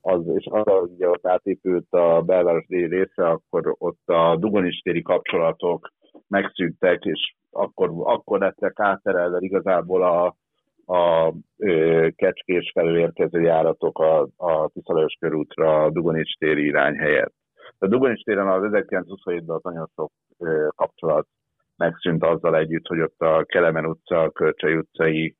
az, és arra ugye ott átépült a belváros déli része, akkor ott a Dugonistéri kapcsolatok megszűntek, és akkor, akkor lettek átterelve igazából a, a ö, Kecskés felől érkező járatok a, a Tiszalajos körútra a Dugonistéri irány helyett. A Dugonistéren az 1927-ben az nagyon sok kapcsolat megszűnt azzal együtt, hogy ott a Kelemen utca, a Kölcsei utcai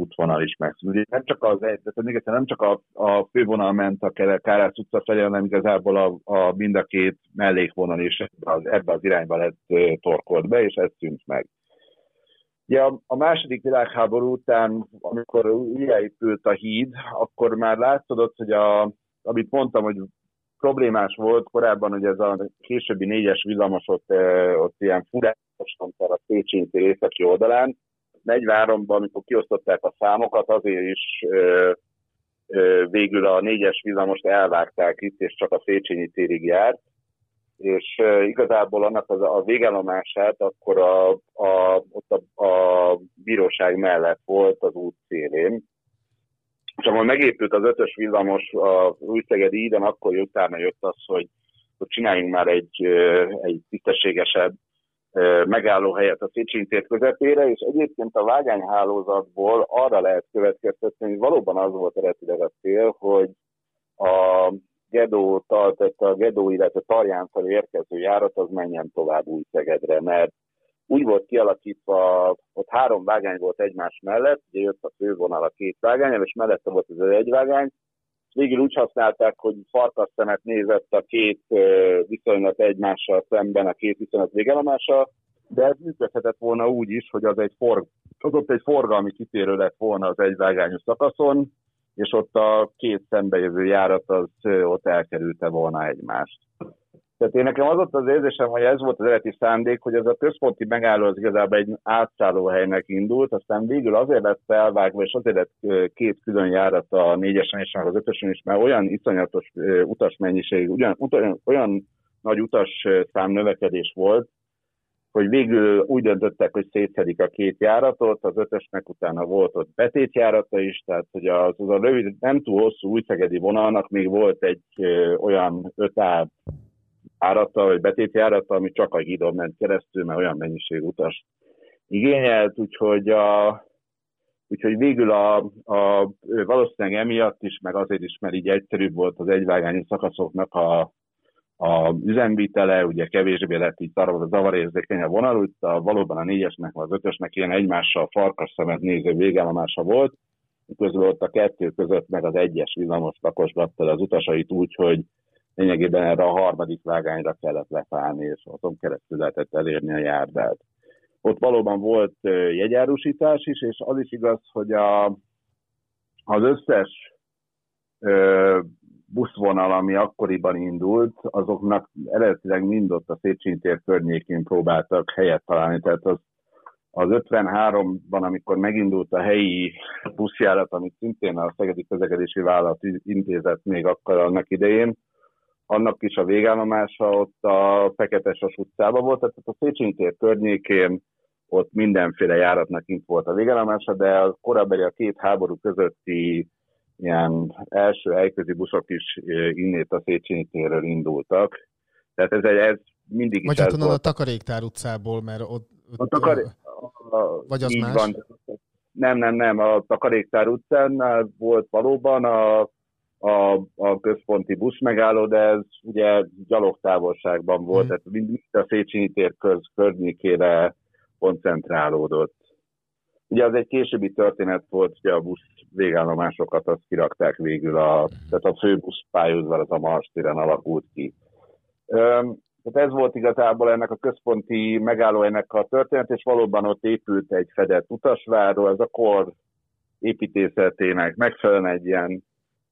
útvonal is megszűnt. Nem csak az tehát még egyszer nem csak a, a fővonal ment a Kárász utca felé, hanem igazából a, a mind a két mellékvonal is az, ebbe az irányba lett torkolt be, és ez szűnt meg. Ugye a, második világháború után, amikor újjáépült a híd, akkor már látszódott, hogy a, amit mondtam, hogy problémás volt korábban, hogy ez a későbbi négyes villamos ott, ott ilyen furásosan a Széchenyi északi oldalán, 43-ban, amikor kiosztották a számokat, azért is ö, ö, végül a négyes villamost elvágták itt, és csak a Széchenyi térig járt, és ö, igazából annak az, a végállomását akkor a, a, ott a, a bíróság mellett volt az út szélén. És amikor megépült az ötös villamos a Újszegedi íden, akkor utána jött az, hogy, hogy csináljunk már egy, egy tisztességesebb megálló helyet a Széchenyi tér közepére, és egyébként a vágányhálózatból arra lehet következtetni, hogy valóban az volt eredetileg a cél, hogy a Gedó, tehát a Gedó, illetve Tarján felé érkező járat az menjen tovább Újszegedre, mert úgy volt kialakítva, ott három vágány volt egymás mellett, ugye jött a fővonal a két vágány, és mellette volt az egy vágány, végül úgy használták, hogy farkasszemet nézett a két viszonylat egymással szemben, a két viszonylat végállomása, de ez működhetett volna úgy is, hogy az, egy forg, az ott egy forgalmi kitérő lett volna az egyvágányos szakaszon, és ott a két szembejövő járat az ott elkerülte volna egymást. Tehát én nekem az ott az érzésem, hogy ez volt az eredeti szándék, hogy ez a központi megálló az igazából egy átszállóhelynek indult, aztán végül azért lett felvágva, és azért lett két külön járat a négyesen és az ötösen is, mert olyan iszonyatos utasmennyiség, ugyan, olyan, olyan nagy utas szám növekedés volt, hogy végül úgy döntöttek, hogy szétszedik a két járatot, az ötösnek utána volt ott betétjárata is, tehát hogy az, az a rövid, nem túl hosszú újszegedi vonalnak még volt egy ö, olyan 5 árata, vagy betétjárata, ami csak a hídon ment keresztül, mert olyan mennyiség utas igényelt, úgyhogy, a, úgyhogy végül a, a, valószínűleg emiatt is, meg azért is, mert így egyszerűbb volt az egyvágányi szakaszoknak a, a üzemvitele, ugye kevésbé lett így zavarérzékeny a vonal, úgy a, valóban a négyesnek vagy az ötösnek ilyen egymással farkas szemet néző végállomása volt, közben ott a kettő között meg az egyes villamos lakosgatta az utasait úgy, hogy lényegében erre a harmadik vágányra kellett leszállni, és azon keresztül lehetett elérni a járdát. Ott valóban volt jegyárusítás is, és az is igaz, hogy a, az összes ö, buszvonal, ami akkoriban indult, azoknak eredetileg mind ott a Széchenyi tér környékén próbáltak helyet találni. Tehát az, az 53-ban, amikor megindult a helyi buszjárat, amit szintén a Szegedi Közlekedési Vállalat intézett még akkor annak idején, annak is a végállomása ott a Feketesas utcában volt, tehát a Széchenyi tér környékén ott mindenféle járatnak kint volt a végállomása, de a korábbi a két háború közötti ilyen első helyközi buszok is innét a Széchenyi térről indultak. Tehát ez, ez mindig Vagy is hát onnan a volt. Takaréktár utcából, mert ott... ott A takar... ö, a- Vagy az más? Van. Nem, nem, nem. A Takaréktár utcán volt valóban a, a, a központi busz megálló, de ez ugye gyalogtávolságban volt, Hmm. tehát mind a Széchenyi tér köz, környékére koncentrálódott. Ugye az egy későbbi történet volt, hogy a busz végállomásokat azt kirakták végül, a, tehát a főbusz pályaudvar az a Mars téren alakult ki. Öm, tehát ez volt igazából ennek a központi megállóhelynek a történet, és valóban ott épült egy fedett utasváró, ez a kor építészetének megfelelően egy ilyen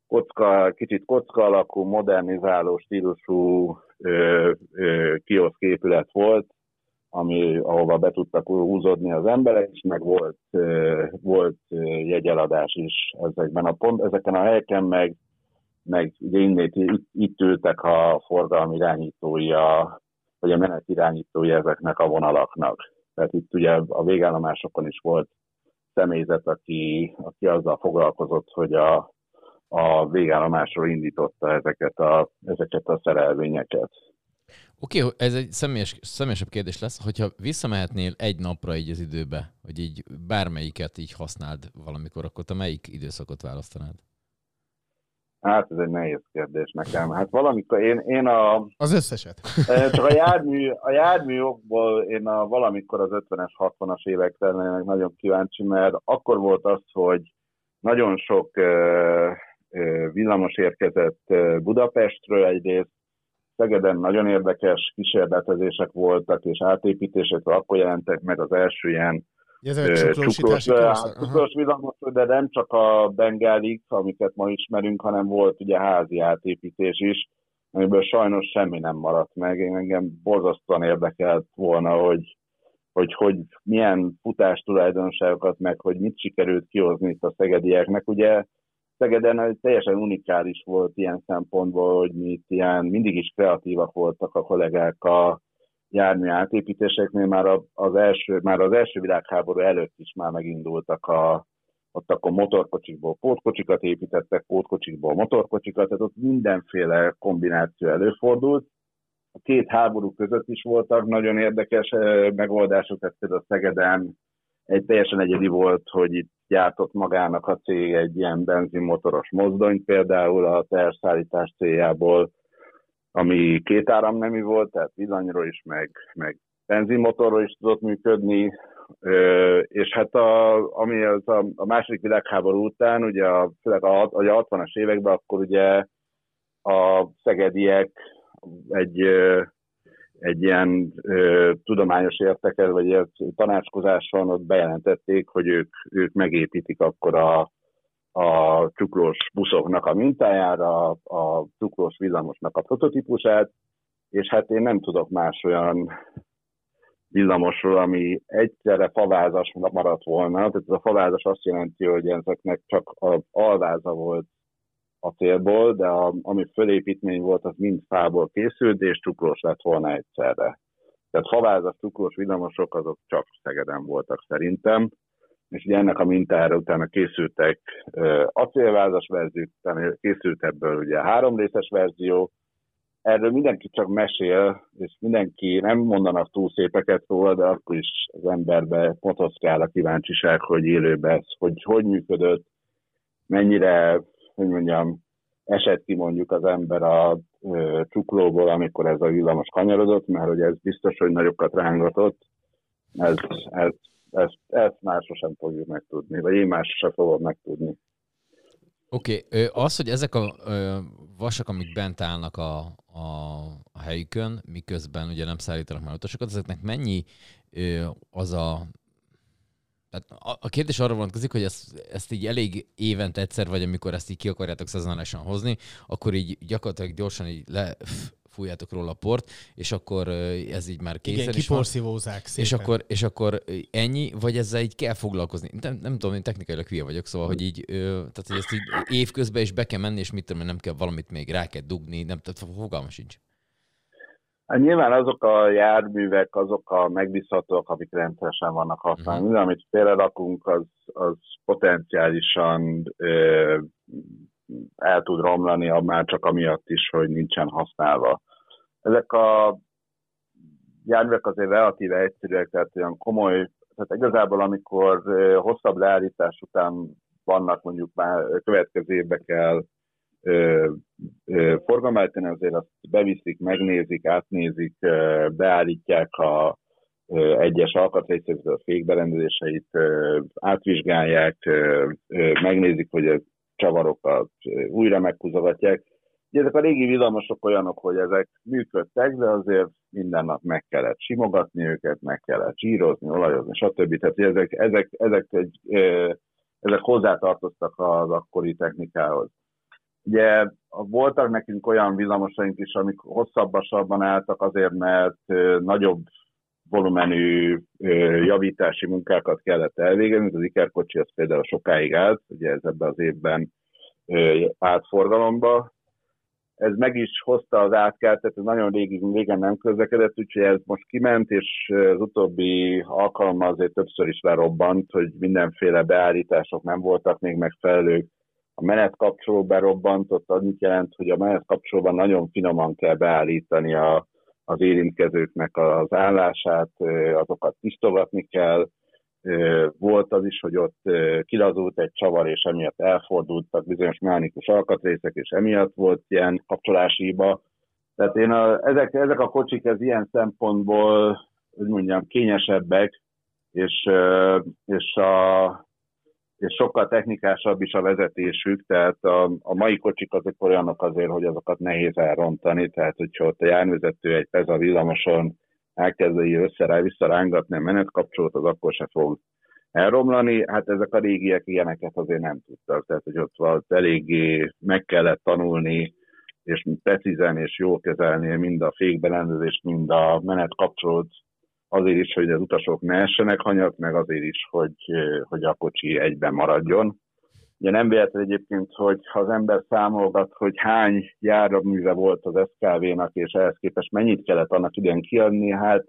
kocka, kicsit kocka alakú, modernizáló stílusú ö, ö, kioszk épület volt, ami, ahova be tudtak húzódni az emberek, és meg volt, ö, volt jegyeladás is ezekben a pont, ezeken a helyeken, meg, meg ugye innét, itt, itt ültek a forgalmi irányítói, a, vagy a menet irányítói ezeknek a vonalaknak. Tehát itt ugye a végállomásokon is volt személyzet, aki, aki azzal foglalkozott, hogy a, a végállomásról indította ezeket a, ezeket a szerelvényeket. Oké, okay, ez egy személyes, személyesebb kérdés lesz, hogyha visszamehetnél egy napra így az időbe, hogy így bármelyiket így használd valamikor, akkor te melyik időszakot választanád? Hát ez egy nehéz kérdés nekem. Hát valamikor én, én a, Az összeset. [laughs] csak a jármű, a jármű okból én a valamikor az 50-es, 60-as évekre lennének nagyon kíváncsi, mert akkor volt az, hogy nagyon sok ö, villamos érkezett Budapestről egyrészt, Szegeden nagyon érdekes kísérletezések voltak, és átépítések, akkor jelentek meg az első ilyen Ezek a? Aha. cukros villamos, de nem csak a bengálik, amiket ma ismerünk, hanem volt ugye házi átépítés is, amiből sajnos semmi nem maradt meg. Én engem borzasztóan érdekelt volna, hogy, hogy, hogy milyen futás tulajdonságokat, meg hogy mit sikerült kihozni itt a szegedieknek. Ugye Szegeden teljesen unikális volt ilyen szempontból, hogy mi itt ilyen, mindig is kreatívak voltak a kollégák a jármű átépítéseknél, már az első, már az első világháború előtt is már megindultak a, ott akkor motorkocsikból pótkocsikat építettek, pótkocsikból motorkocsikat, tehát ott mindenféle kombináció előfordult. A két háború között is voltak nagyon érdekes eh, megoldások, tehát például Szegeden egy teljesen egyedi volt, hogy itt gyártott magának a cég egy ilyen benzinmotoros mozdonyt például a teherszállítás céljából, ami két áramnemű volt, tehát villanyról is, meg, meg benzinmotorról is tudott működni, és hát a, ami az a, a második világháború után, ugye a, főleg a, a 60-as években, akkor ugye a szegediek egy, egy ilyen ö, tudományos értekel, vagy ilyen tanácskozáson ott bejelentették, hogy ők, ők megépítik akkor a, a cukrós buszoknak a mintájára, a cukrós villamosnak a prototípusát, és hát én nem tudok más olyan villamosról, ami egyszerre favázas maradt volna. Tehát ez a favázas azt jelenti, hogy ezeknek csak az alváza volt a célból, de a, ami fölépítmény volt, az mind fából készült, és cukrós lett volna egyszerre. Tehát favázas, cukrós villamosok azok csak Szegeden voltak szerintem, és ugye ennek a mintára utána készültek acélvázas verziók, utána készült ebből ugye háromrészes verzió, erről mindenki csak mesél, és mindenki nem mondanak túl szépeket róla, de akkor is az emberbe motoszkál a kíváncsiság, hogy élőben ez, hogy hogy működött, mennyire, hogy mondjam, esett ki mondjuk az ember a ö, csuklóból, amikor ez a villamos kanyarodott, mert hogy ez biztos, hogy nagyokat rángatott, ez, ez, ez, ezt már sosem fogjuk megtudni, vagy én már sosem fogom megtudni. Oké, okay. az, hogy ezek a ö, vasak, amik bent állnak a, a, a helyükön, miközben ugye nem szállítanak már utasokat, ezeknek mennyi ö, az a tehát a, kérdés arra vonatkozik, hogy ezt, ezt így elég évente egyszer, vagy amikor ezt így ki akarjátok szezonálisan hozni, akkor így gyakorlatilag gyorsan így le, fújjátok róla a port, és akkor ez így már készen Igen, is van. szépen. És akkor, és akkor ennyi, vagy ezzel így kell foglalkozni? Nem, nem tudom, én technikailag hülye vagyok, szóval, hogy így, tehát hogy ezt így évközben is be kell menni, és mit tudom, nem kell valamit még rá kell dugni, nem, tehát fogalma sincs. Hát nyilván azok a járművek, azok a megbízhatóak, amik rendszeresen vannak használni. Minden, amit félrerakunk, az, az potenciálisan ö, el tud romlani, már csak amiatt is, hogy nincsen használva. Ezek a járművek azért relatíve egyszerűek, tehát olyan komoly, tehát igazából amikor hosszabb leállítás után vannak mondjuk már következő évbe kell ö, ö, forgalmáltani, azért azt beviszik, megnézik, átnézik, ö, beállítják a ö, egyes alkatrészek, a fékberendezéseit, ö, átvizsgálják, ö, ö, megnézik, hogy a csavarokat újra meghúzogatják. Ugye ezek a régi villamosok olyanok, hogy ezek működtek, de azért minden nap meg kellett simogatni őket, meg kellett zsírozni, olajozni, stb. Tehát ezek, ezek, ezek, egy, ezek hozzátartoztak az akkori technikához. Ugye voltak nekünk olyan villamosaink is, amik hosszabbasabban álltak azért, mert nagyobb volumenű javítási munkákat kellett elvégezni. Az ikerkocsi az például sokáig állt, ugye ez ebben az évben állt forgalomba. Ez meg is hozta az átkelt, tehát ez nagyon régi, régen nem közlekedett, úgyhogy ez most kiment, és az utóbbi alkalommal azért többször is lerobbant, hogy mindenféle beállítások nem voltak még megfelelők a menetkapcsoló berobbantott, annyit jelent, hogy a menetkapcsolóban nagyon finoman kell beállítani a, az érintkezőknek az állását, azokat tisztogatni kell. Volt az is, hogy ott kilazult egy csavar, és emiatt elfordultak bizonyos mechanikus alkatrészek, és emiatt volt ilyen kapcsolási hiba. Tehát én a, ezek, ezek a kocsik ez ilyen szempontból, hogy mondjam, kényesebbek, és, és a, és sokkal technikásabb is a vezetésük, tehát a, a mai kocsik azok olyanok azért, hogy azokat nehéz elrontani, tehát hogyha ott a járművezető egy Peza villamoson elkezdi össze visszarángatni a az akkor se fog elromlani. Hát ezek a régiek ilyeneket azért nem tudtak, tehát hogy ott volt eléggé meg kellett tanulni, és precízen és jól kezelni mind a fékberendezést, mind a menetkapcsolót, azért is, hogy az utasok ne essenek hanyat, meg azért is, hogy, hogy a kocsi egyben maradjon. Ugye nem véletlen egyébként, hogy ha az ember számolgat, hogy hány járműve volt az SKV-nak, és ehhez képest mennyit kellett annak idején kiadni, hát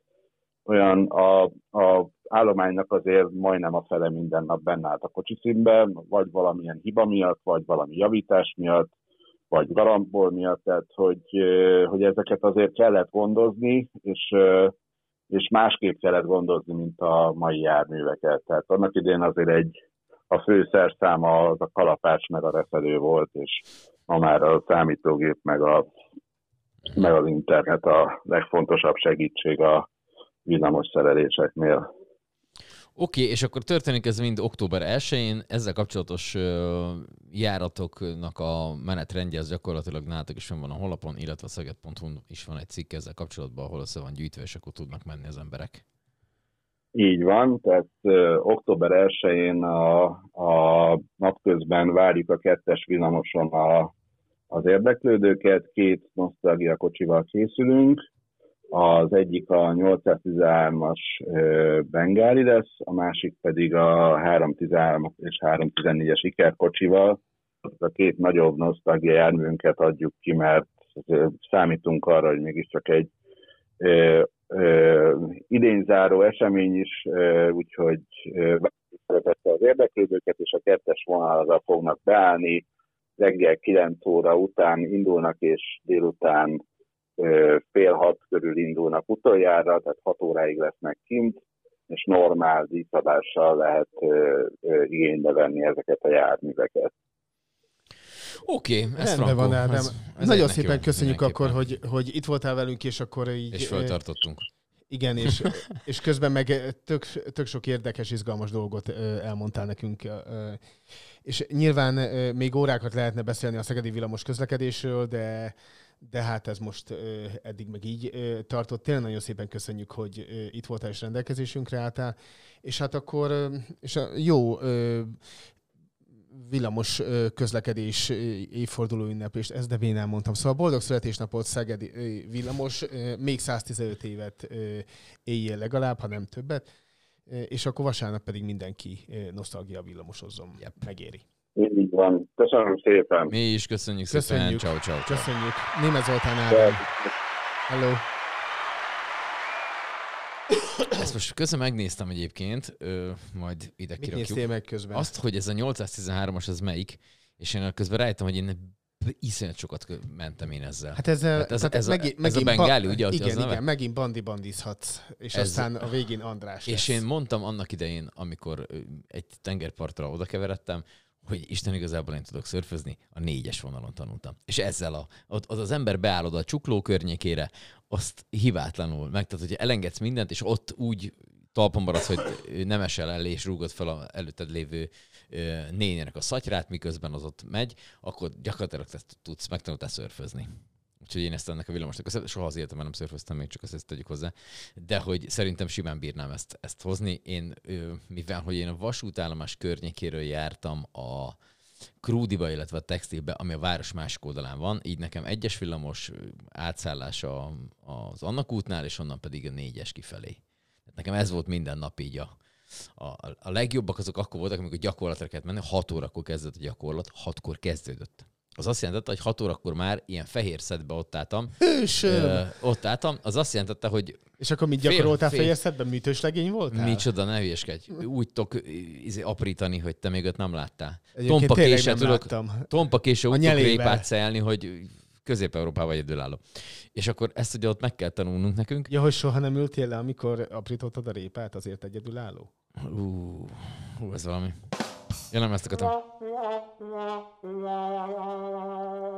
olyan a, a állománynak azért majdnem a fele minden nap benne állt a kocsiszínben, vagy valamilyen hiba miatt, vagy valami javítás miatt, vagy garambol miatt, tehát hogy, hogy ezeket azért kellett gondozni, és és másképp kellett gondozni, mint a mai járműveket. Tehát annak idén azért egy a fő szerszáma az a kalapács meg a reszelő volt, és ma már a számítógép meg, a, meg az internet a legfontosabb segítség a villamos szereléseknél. Oké, okay, és akkor történik ez mind október 1-én, ezzel kapcsolatos uh, járatoknak a menetrendje az gyakorlatilag nálatok is van a honlapon, illetve a szeged.hu is van egy cikk ezzel kapcsolatban, ahol össze van gyűjtve, és akkor tudnak menni az emberek. Így van, tehát uh, október 1-én a, a napközben várjuk a kettes villamoson a, az érdeklődőket, két nosztalgia kocsival készülünk, az egyik a 813-as Bengáli lesz, a másik pedig a 313 és 314-es ikerkocsival. A két nagyobb nosztalgia járműnket adjuk ki, mert számítunk arra, hogy mégiscsak egy ö, ö, idényzáró esemény is, ö, úgyhogy szeretette az érdeklődőket, és a kettes vonalra fognak beállni, reggel 9 óra után indulnak, és délután fél hat körül indulnak utoljára, tehát hat óráig lesznek kint, és normál díszadással lehet igénybe venni ezeket a járműveket. Oké, okay, ez Rendben van, Ádám. Ez, ez Nagyon szépen jó, köszönjük akkor, hogy, hogy itt voltál velünk, és akkor így... És feltartottunk. Igen, és, [laughs] és közben meg tök, tök sok érdekes, izgalmas dolgot elmondtál nekünk. És nyilván még órákat lehetne beszélni a szegedi villamos közlekedésről, de de hát ez most eddig meg így tartott. Tényleg nagyon szépen köszönjük, hogy itt voltál és rendelkezésünkre álltál. És hát akkor és a jó villamos közlekedés évforduló ünneplést, ezt de én elmondtam. Szóval boldog születésnapot Szegedi villamos, még 115 évet éljél legalább, ha nem többet, és akkor vasárnap pedig mindenki nosztalgia villamosozzon. Yep. Megéri. Így van. Köszönöm szépen. Mi is köszönjük, Köszönjük. szépen. Ciao, ciao, ciao. Köszönjük. Németh Zoltán Ádám. Hello. Ezt most közben megnéztem egyébként, ö, majd ide Mit kirakjuk. néztél meg közben? Azt, hogy ez a 813-as, ez melyik, és én közben rájöttem, hogy én iszonyat sokat mentem én ezzel. Hát ezzel, Tehát ez- tehát ez a- megint, ez a megint bengáli, ugye, az Igen, neve? igen, megint bandi bandizhatsz, és Ez- aztán a végén András És lesz. én mondtam annak idején, amikor egy tengerpartra oda keveredtem, hogy Isten igazából én tudok szörfözni, a négyes vonalon tanultam. És ezzel a, az, az ember beáll oda a csukló környékére, azt hibátlanul meg, tehát hogy elengedsz mindent, és ott úgy talpon maradsz, hogy nem esel el és rúgod fel a előtted lévő nénének a szatyrát, miközben az ott megy, akkor gyakorlatilag te tudsz, megtanultál szörfözni. Úgyhogy én ezt ennek a villamosnak köszönöm. Soha az életemben nem szörföztem még, csak ezt, tegyük hozzá. De hogy szerintem simán bírnám ezt, ezt hozni. Én, mivel hogy én a vasútállomás környékéről jártam a Krúdiba, illetve a Textilbe, ami a város másik oldalán van, így nekem egyes villamos ö, átszállás a, az Annak útnál, és onnan pedig a négyes kifelé. Nekem ez volt minden nap így a, a, a legjobbak azok akkor voltak, amikor gyakorlatra kellett menni, 6 órakor kezdődött a gyakorlat, 6-kor kezdődött. Az azt jelentette, hogy 6 órakor már ilyen fehér szedbe ott álltam. Hősöm! Ö, ott álltam, az azt jelentette, hogy És akkor mit gyakoroltál fél- fejeztetben? Műtős legény voltál? micsoda, ne hülyeskedj. Úgy tudok izé, aprítani, hogy te még ott nem láttál. Egyébként Tompa nem tudok, tompa késsel A úgy tudok szelni, hogy Közép-Európában egyedülálló. És akkor ezt ugye ott meg kell tanulnunk nekünk. Ja, hogy soha nem ültél le, amikor aprítottad a répát, azért egyedülálló? Ú, hú, ez valami. Ja, nem ezt akartam.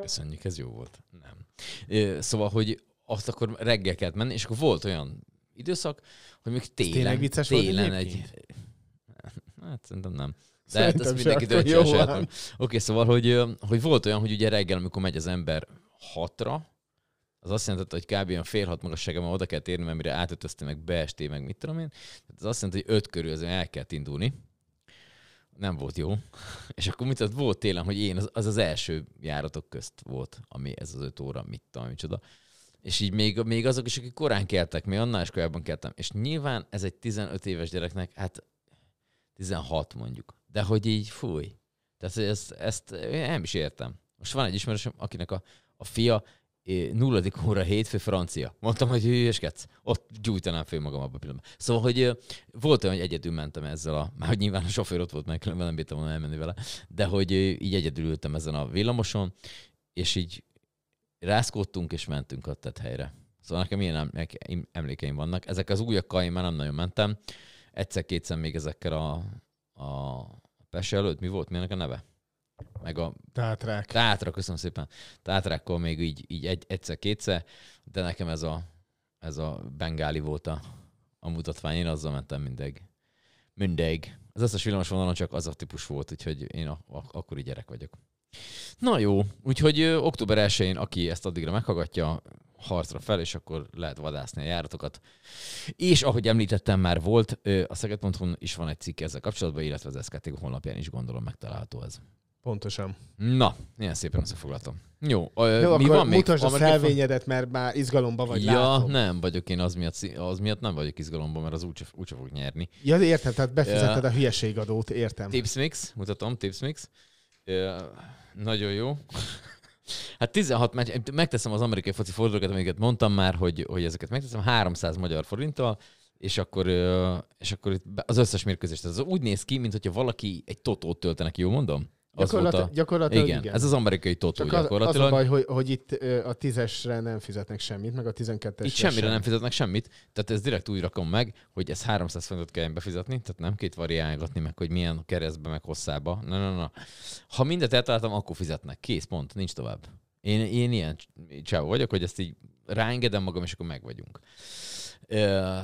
Köszönjük, ez jó volt. Nem. Szóval, hogy azt akkor reggel kellett menni, és akkor volt olyan időszak, hogy még télen, tényleg vicces volt télen egy... egyébként? Hát szerintem nem. De Szerintem hát ezt mindenki döntse a saját. Oké, szóval, hogy, hogy volt olyan, hogy ugye reggel, amikor megy az ember hatra, az azt jelenti, hogy kb. olyan fél hat magasságban oda kell térni, mert mire átöltöztél, meg beestél, meg mit tudom én. Tehát az azt jelenti, hogy öt körül azért el kell indulni. Nem volt jó. [laughs] És akkor mit az volt télen, hogy én, az az, az első járatok közt volt, ami ez az öt óra, mit tudom, micsoda. És így még, még azok is, akik korán keltek, még annál is korábban keltem. És nyilván ez egy 15 éves gyereknek, hát 16 mondjuk. De hogy így, fúj. Tehát ezt, ezt én nem is értem. Most van egy ismerősöm, akinek a, a fia nulladik óra hétfő francia. Mondtam, hogy hülyeskedsz. Ott gyújtanám föl magam abban a pillanatban. Szóval, hogy volt olyan, hogy egyedül mentem ezzel a, már hogy nyilván a sofőr ott volt, mert nem bírtam volna elmenni vele, de hogy így egyedül ültem ezen a villamoson, és így rászkódtunk, és mentünk a helyre. Szóval nekem ilyen em- emlékeim vannak. Ezek az újakkal én már nem nagyon mentem. Egyszer-kétszer még ezekkel a, a Pese előtt, mi volt, milyenek a neve? Meg a Tátrák. Tátra, köszönöm szépen. Tátrákkal még így, így egy, egyszer-kétszer, de nekem ez a, ez a bengáli volt a, a mutatvány. Én azzal mentem mindig. Mindig. Az összes villamos vonalon csak az a típus volt, úgyhogy én a, a, akkori gyerek vagyok. Na jó, úgyhogy ö, október 1-én, aki ezt addigra meghallgatja, harcra fel, és akkor lehet vadászni a járatokat. És ahogy említettem, már volt, ö, a szeged.hu is van egy cikk ezzel kapcsolatban, illetve az SKT honlapján is gondolom megtalálható ez. Pontosan. Na, ilyen szépen összefoglaltam. Jó, ö, Jó, mi akkor van még? mutasd a szelvényedet, mert már izgalomba vagy, Ja, látom. nem vagyok én az miatt, az miatt nem vagyok izgalomban, mert az úgyse, úgyse fog nyerni. Ja, értem, tehát befizetted Ja. a hülyeségadót, értem. Tips Mix, mutatom, Tips Mix. Ö, nagyon jó. [laughs] Hát 16 meccs, megteszem az amerikai foci fordulókat, amiket mondtam már, hogy, hogy ezeket megteszem 300 magyar forinttal, és akkor, és akkor az összes mérkőzést. Ez úgy néz ki, mint hogyha valaki egy totót töltene ki, jól mondom? Az Gyakorlat, gyakorlatilag Igen, igen. ez az amerikai totó Csak az, az gyakorlatilag. a baj, hogy, hogy itt a tízesre nem fizetnek semmit, meg a tizenkettesre Itt semmire sem. nem fizetnek semmit, tehát ez direkt úgy rakom meg, hogy ez 300 forintot kelljen befizetni, tehát nem két variálgatni meg, hogy milyen keresztbe, meg hosszába. Na, na, na. Ha mindet eltaláltam, akkor fizetnek. Kész, pont, nincs tovább. Én, én ilyen csávó vagyok, hogy ezt így ráengedem magam, és akkor meg vagyunk.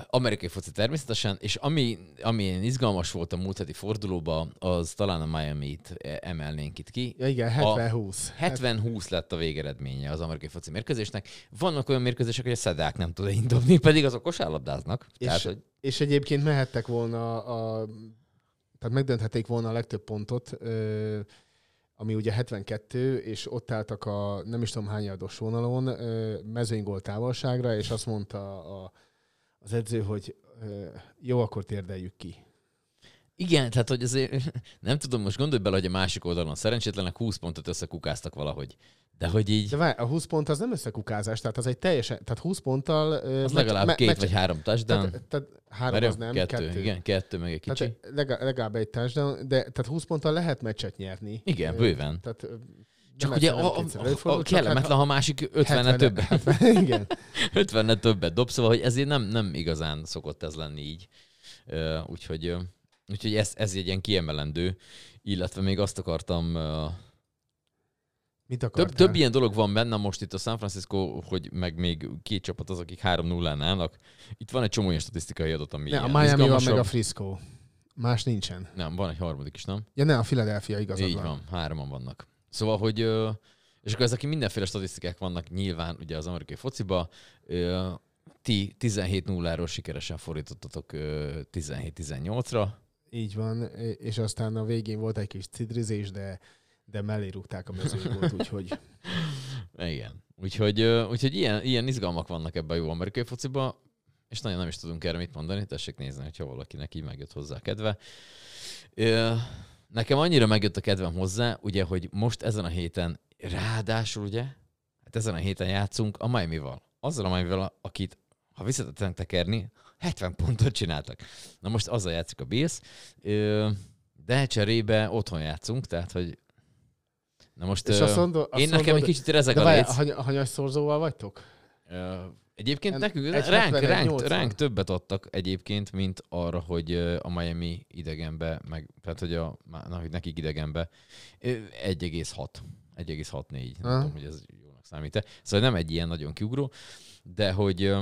Amerikai foci természetesen, és ami, ami izgalmas volt a múlt heti fordulóban, az talán a Miami-t emelnénk itt ki. Ja igen, A 70-20. 70-20 lett a végeredménye az amerikai foci mérkőzésnek. Vannak olyan mérkőzések, hogy a szedák nem tud indobni, [laughs] pedig azok kosárlabdáznak. Tehát, És, hogy és egyébként mehettek volna a... Tehát megdönthették volna a legtöbb pontot, ami ugye 72, és ott álltak a nem is tudom hány yardos vonalon, ö, mezőnygól távolságra, és azt mondta a, az edző, hogy jó, akkor térdeljük ki. Igen, tehát hogy azért [laughs] nem tudom, most gondolj bele, hogy a másik oldalon szerencsétlenek 20 pontot összekukáztak valahogy. De hogy így, De várj, a 20 pont az nem összekukázás, tehát az egy teljesen, tehát 20 ponttal... az meccs- legalább me- két meccs- vagy három touchdown. Tehát, tehát három Várjál, az nem, kettő, kettő. Igen, kettő, meg egy kicsi. Tehát legalább, egy touchdown, de tehát 20 ponttal lehet meccset nyerni. Igen, bőven. Tehát, Csak nem ugye nem a, a, a kellemetlen, hát ha másik 50 70 többet, 70 [laughs] igen. [laughs] 50 többet dob, szóval hogy ezért nem, nem igazán szokott ez lenni így. Úgyhogy, úgyhogy ez, ez egy ilyen kiemelendő, illetve még azt akartam Mit Több, akartál? több ilyen dolog van benne most itt a San Francisco, hogy meg még két csapat az, akik 3-0-án állnak. Itt van egy csomó ilyen statisztikai adat, ami Ne, a Miami van meg a. Frisco. Más nincsen. Nem, van egy harmadik is, nem? Ja, ne, a Philadelphia igazad Így van. van, hároman vannak. Szóval, hogy és akkor ezek mindenféle statisztikák vannak nyilván ugye az amerikai fociba. Ti 17-0-ról sikeresen fordítottatok ö, 17-18-ra. Így van, és aztán a végén volt egy kis cidrizés, de, de mellé rúgták a mezőnygót, úgyhogy [laughs] Igen. Úgyhogy, úgyhogy ilyen, ilyen izgalmak vannak ebben a jó amerikai fociba, és nagyon nem is tudunk erre mit mondani, tessék nézni, hogyha valakinek így megjött hozzá a kedve. Nekem annyira megjött a kedvem hozzá, ugye, hogy most ezen a héten, ráadásul ugye, hát ezen a héten játszunk a Miami-val. Azzal a Miami-val, akit, ha visszatettem tekerni, 70 pontot csináltak. Na most azzal játszik a Bills, de cserébe otthon játszunk, tehát, hogy Na most És ö, azt mondod- azt én nekem mondod- egy kicsit rezeg a léc. hany, hanyas szorzóval vagytok? Ö, Egyébként En- nekünk ránk, 70, egy ránk, 80. ránk többet adtak egyébként, mint arra, hogy a Miami idegenbe, meg, tehát hogy, a, na, hogy nekik idegenbe ö, 1,6. 1,64. Nem tudom, hogy ez jónak számít-e. Szóval nem egy ilyen nagyon kiugró, de hogy,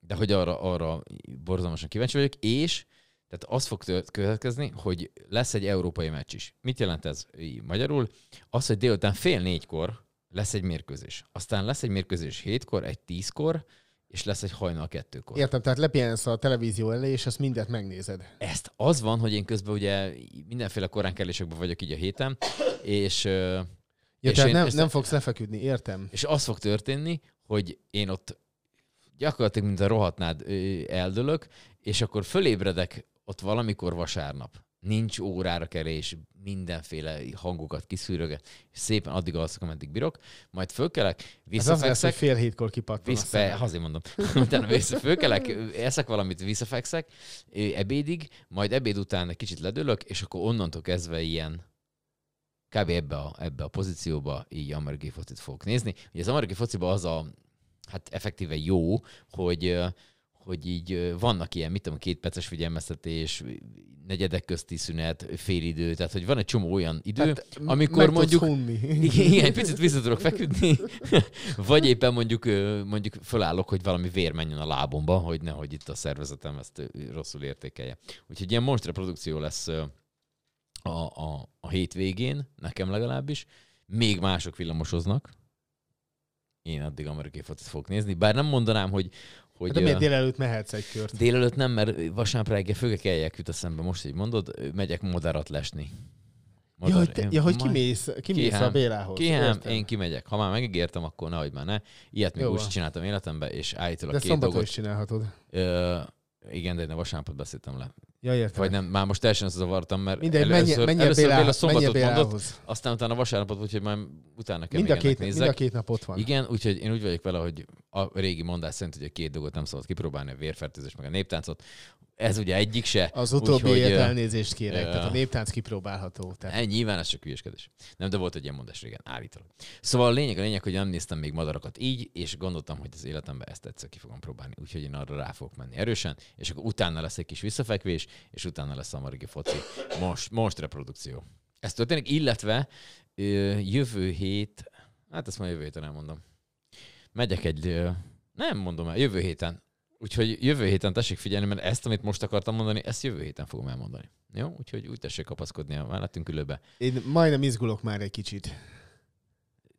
de hogy arra, arra borzalmasan kíváncsi vagyok, és tehát az fog következni, hogy lesz egy európai meccs is. Mit jelent ez magyarul? Az, hogy délután fél négykor lesz egy mérkőzés. Aztán lesz egy mérkőzés hétkor, egy tízkor, és lesz egy hajnal kettőkor. Értem, tehát lepihensz a televízió elé, és ezt mindet megnézed. Ezt az van, hogy én közben ugye mindenféle koránkellésekben vagyok így a héten, és, Ja, És tehát nem, nem fogsz lefeküdni, értem. és az fog történni, hogy én ott gyakorlatilag, mint a rohatnád ö, eldőlök, és akkor fölébredek ott valamikor vasárnap. Nincs órára kerés, mindenféle hangokat kiszűröget, és szépen addig alszok, ameddig bírok, majd fölkelek, Ez az lesz, visszafekszek, fél hétkor kipattan a Vissza, szemed. azért mondom. [laughs] Utána vissza fölkelek, eszek valamit, visszafekszek ebédig, majd ebéd után egy kicsit ledőlök, és akkor onnantól kezdve ilyen kb. ebbe a, ebbe a pozícióba így amerikai focit fogok nézni. Ugye az amerikai fociban az a, hát effektíve jó, hogy hogy így vannak ilyen, mit tudom, két perces figyelmeztetés, negyedek közti szünet, félidő, tehát hogy van egy csomó olyan idő, Hát, amikor mondjuk [laughs] igen, egy [laughs] picit vissza tudok feküdni, [laughs] vagy éppen mondjuk, mondjuk fölállok, hogy valami vér menjen a lábomba, hogy nehogy itt a szervezetem ezt rosszul értékelje. Úgyhogy ilyen monstra produkció lesz a, a, a hétvégén, nekem legalábbis. Még mások villamosoznak. Én addig amerikai focit fogok nézni, bár nem mondanám, hogy, hogy Hát De miért délelőtt mehetsz egy kört? délelőtt nem, mert vasárnap reggel főkekeljek jut eszembe, most így mondod, megyek modarat lesni. Ja, hogy, te, én ja, hogy kimész, kimész Kihám. a Bélához. Kihám, én kimegyek. Ha már megígértem, akkor nehogy már ne. Ilyet még Jó úgy csináltam életemben, és állítólag De két dolgot... is csinálhatod. Ö, igen, de én a vasárnapot beszéltem le. Ja, értem. Vagy nem, már most teljesen zavartam, mert Mindegy, menj, először, menj, először Béla, menj szombatot mondott, Bélához. aztán utána vasárnapot, úgyhogy már utána kell Mind a, két, mind nézzek. a két nap ott van. Igen, úgyhogy én úgy vagyok vele, hogy a régi mondás szerint ugye két dolgot nem szabad kipróbálni, a vérfertőzés meg a néptáncot. Ez ugye egyik se. Az utóbbi úgyhogy, elnézést kérek, ö, tehát a néptánc kipróbálható. Tehát Ennyi, nyilván ez csak hülyeskedés. Nem, de volt egy ilyen mondás régen, állítólag. Szóval a lényeg, a lényeg, hogy nem néztem még madarakat így, és gondoltam, hogy az életemben ezt egyszer ki fogom próbálni. Úgyhogy én arra rá fogok menni erősen, és akkor utána lesz egy kis visszafekvés, és utána lesz a marigi foci. Most, most reprodukció. Ez történik, illetve ö, jövő hét, hát ezt majd jövő héten elmondom. Megyek egy, ö, nem mondom el, jövő héten Úgyhogy jövő héten tessék figyelni, mert ezt, amit most akartam mondani, ezt jövő héten fogom elmondani. Jó? Úgyhogy úgy tessék kapaszkodni a mellettünk ülőbe. Én majdnem izgulok már egy kicsit.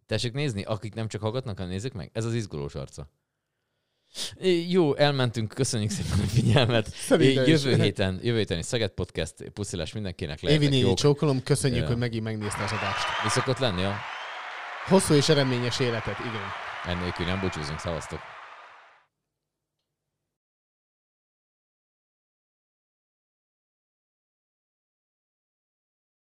Tessék nézni, akik nem csak hallgatnak, hanem nézzük meg. Ez az izgulós arca. Jó, elmentünk, köszönjük szépen a figyelmet. Szerintem É, is. Jövő héten, jövő héten is Szeged Podcast, puszilás mindenkinek Évi lehetek néni, jók. csókolom, köszönjük, Ja. hogy megint megnézte az adást. Mi szokott lenni? Ja? Hosszú és eredményes életet, igen. Ennélkül nem búcsúzunk, szavaztok.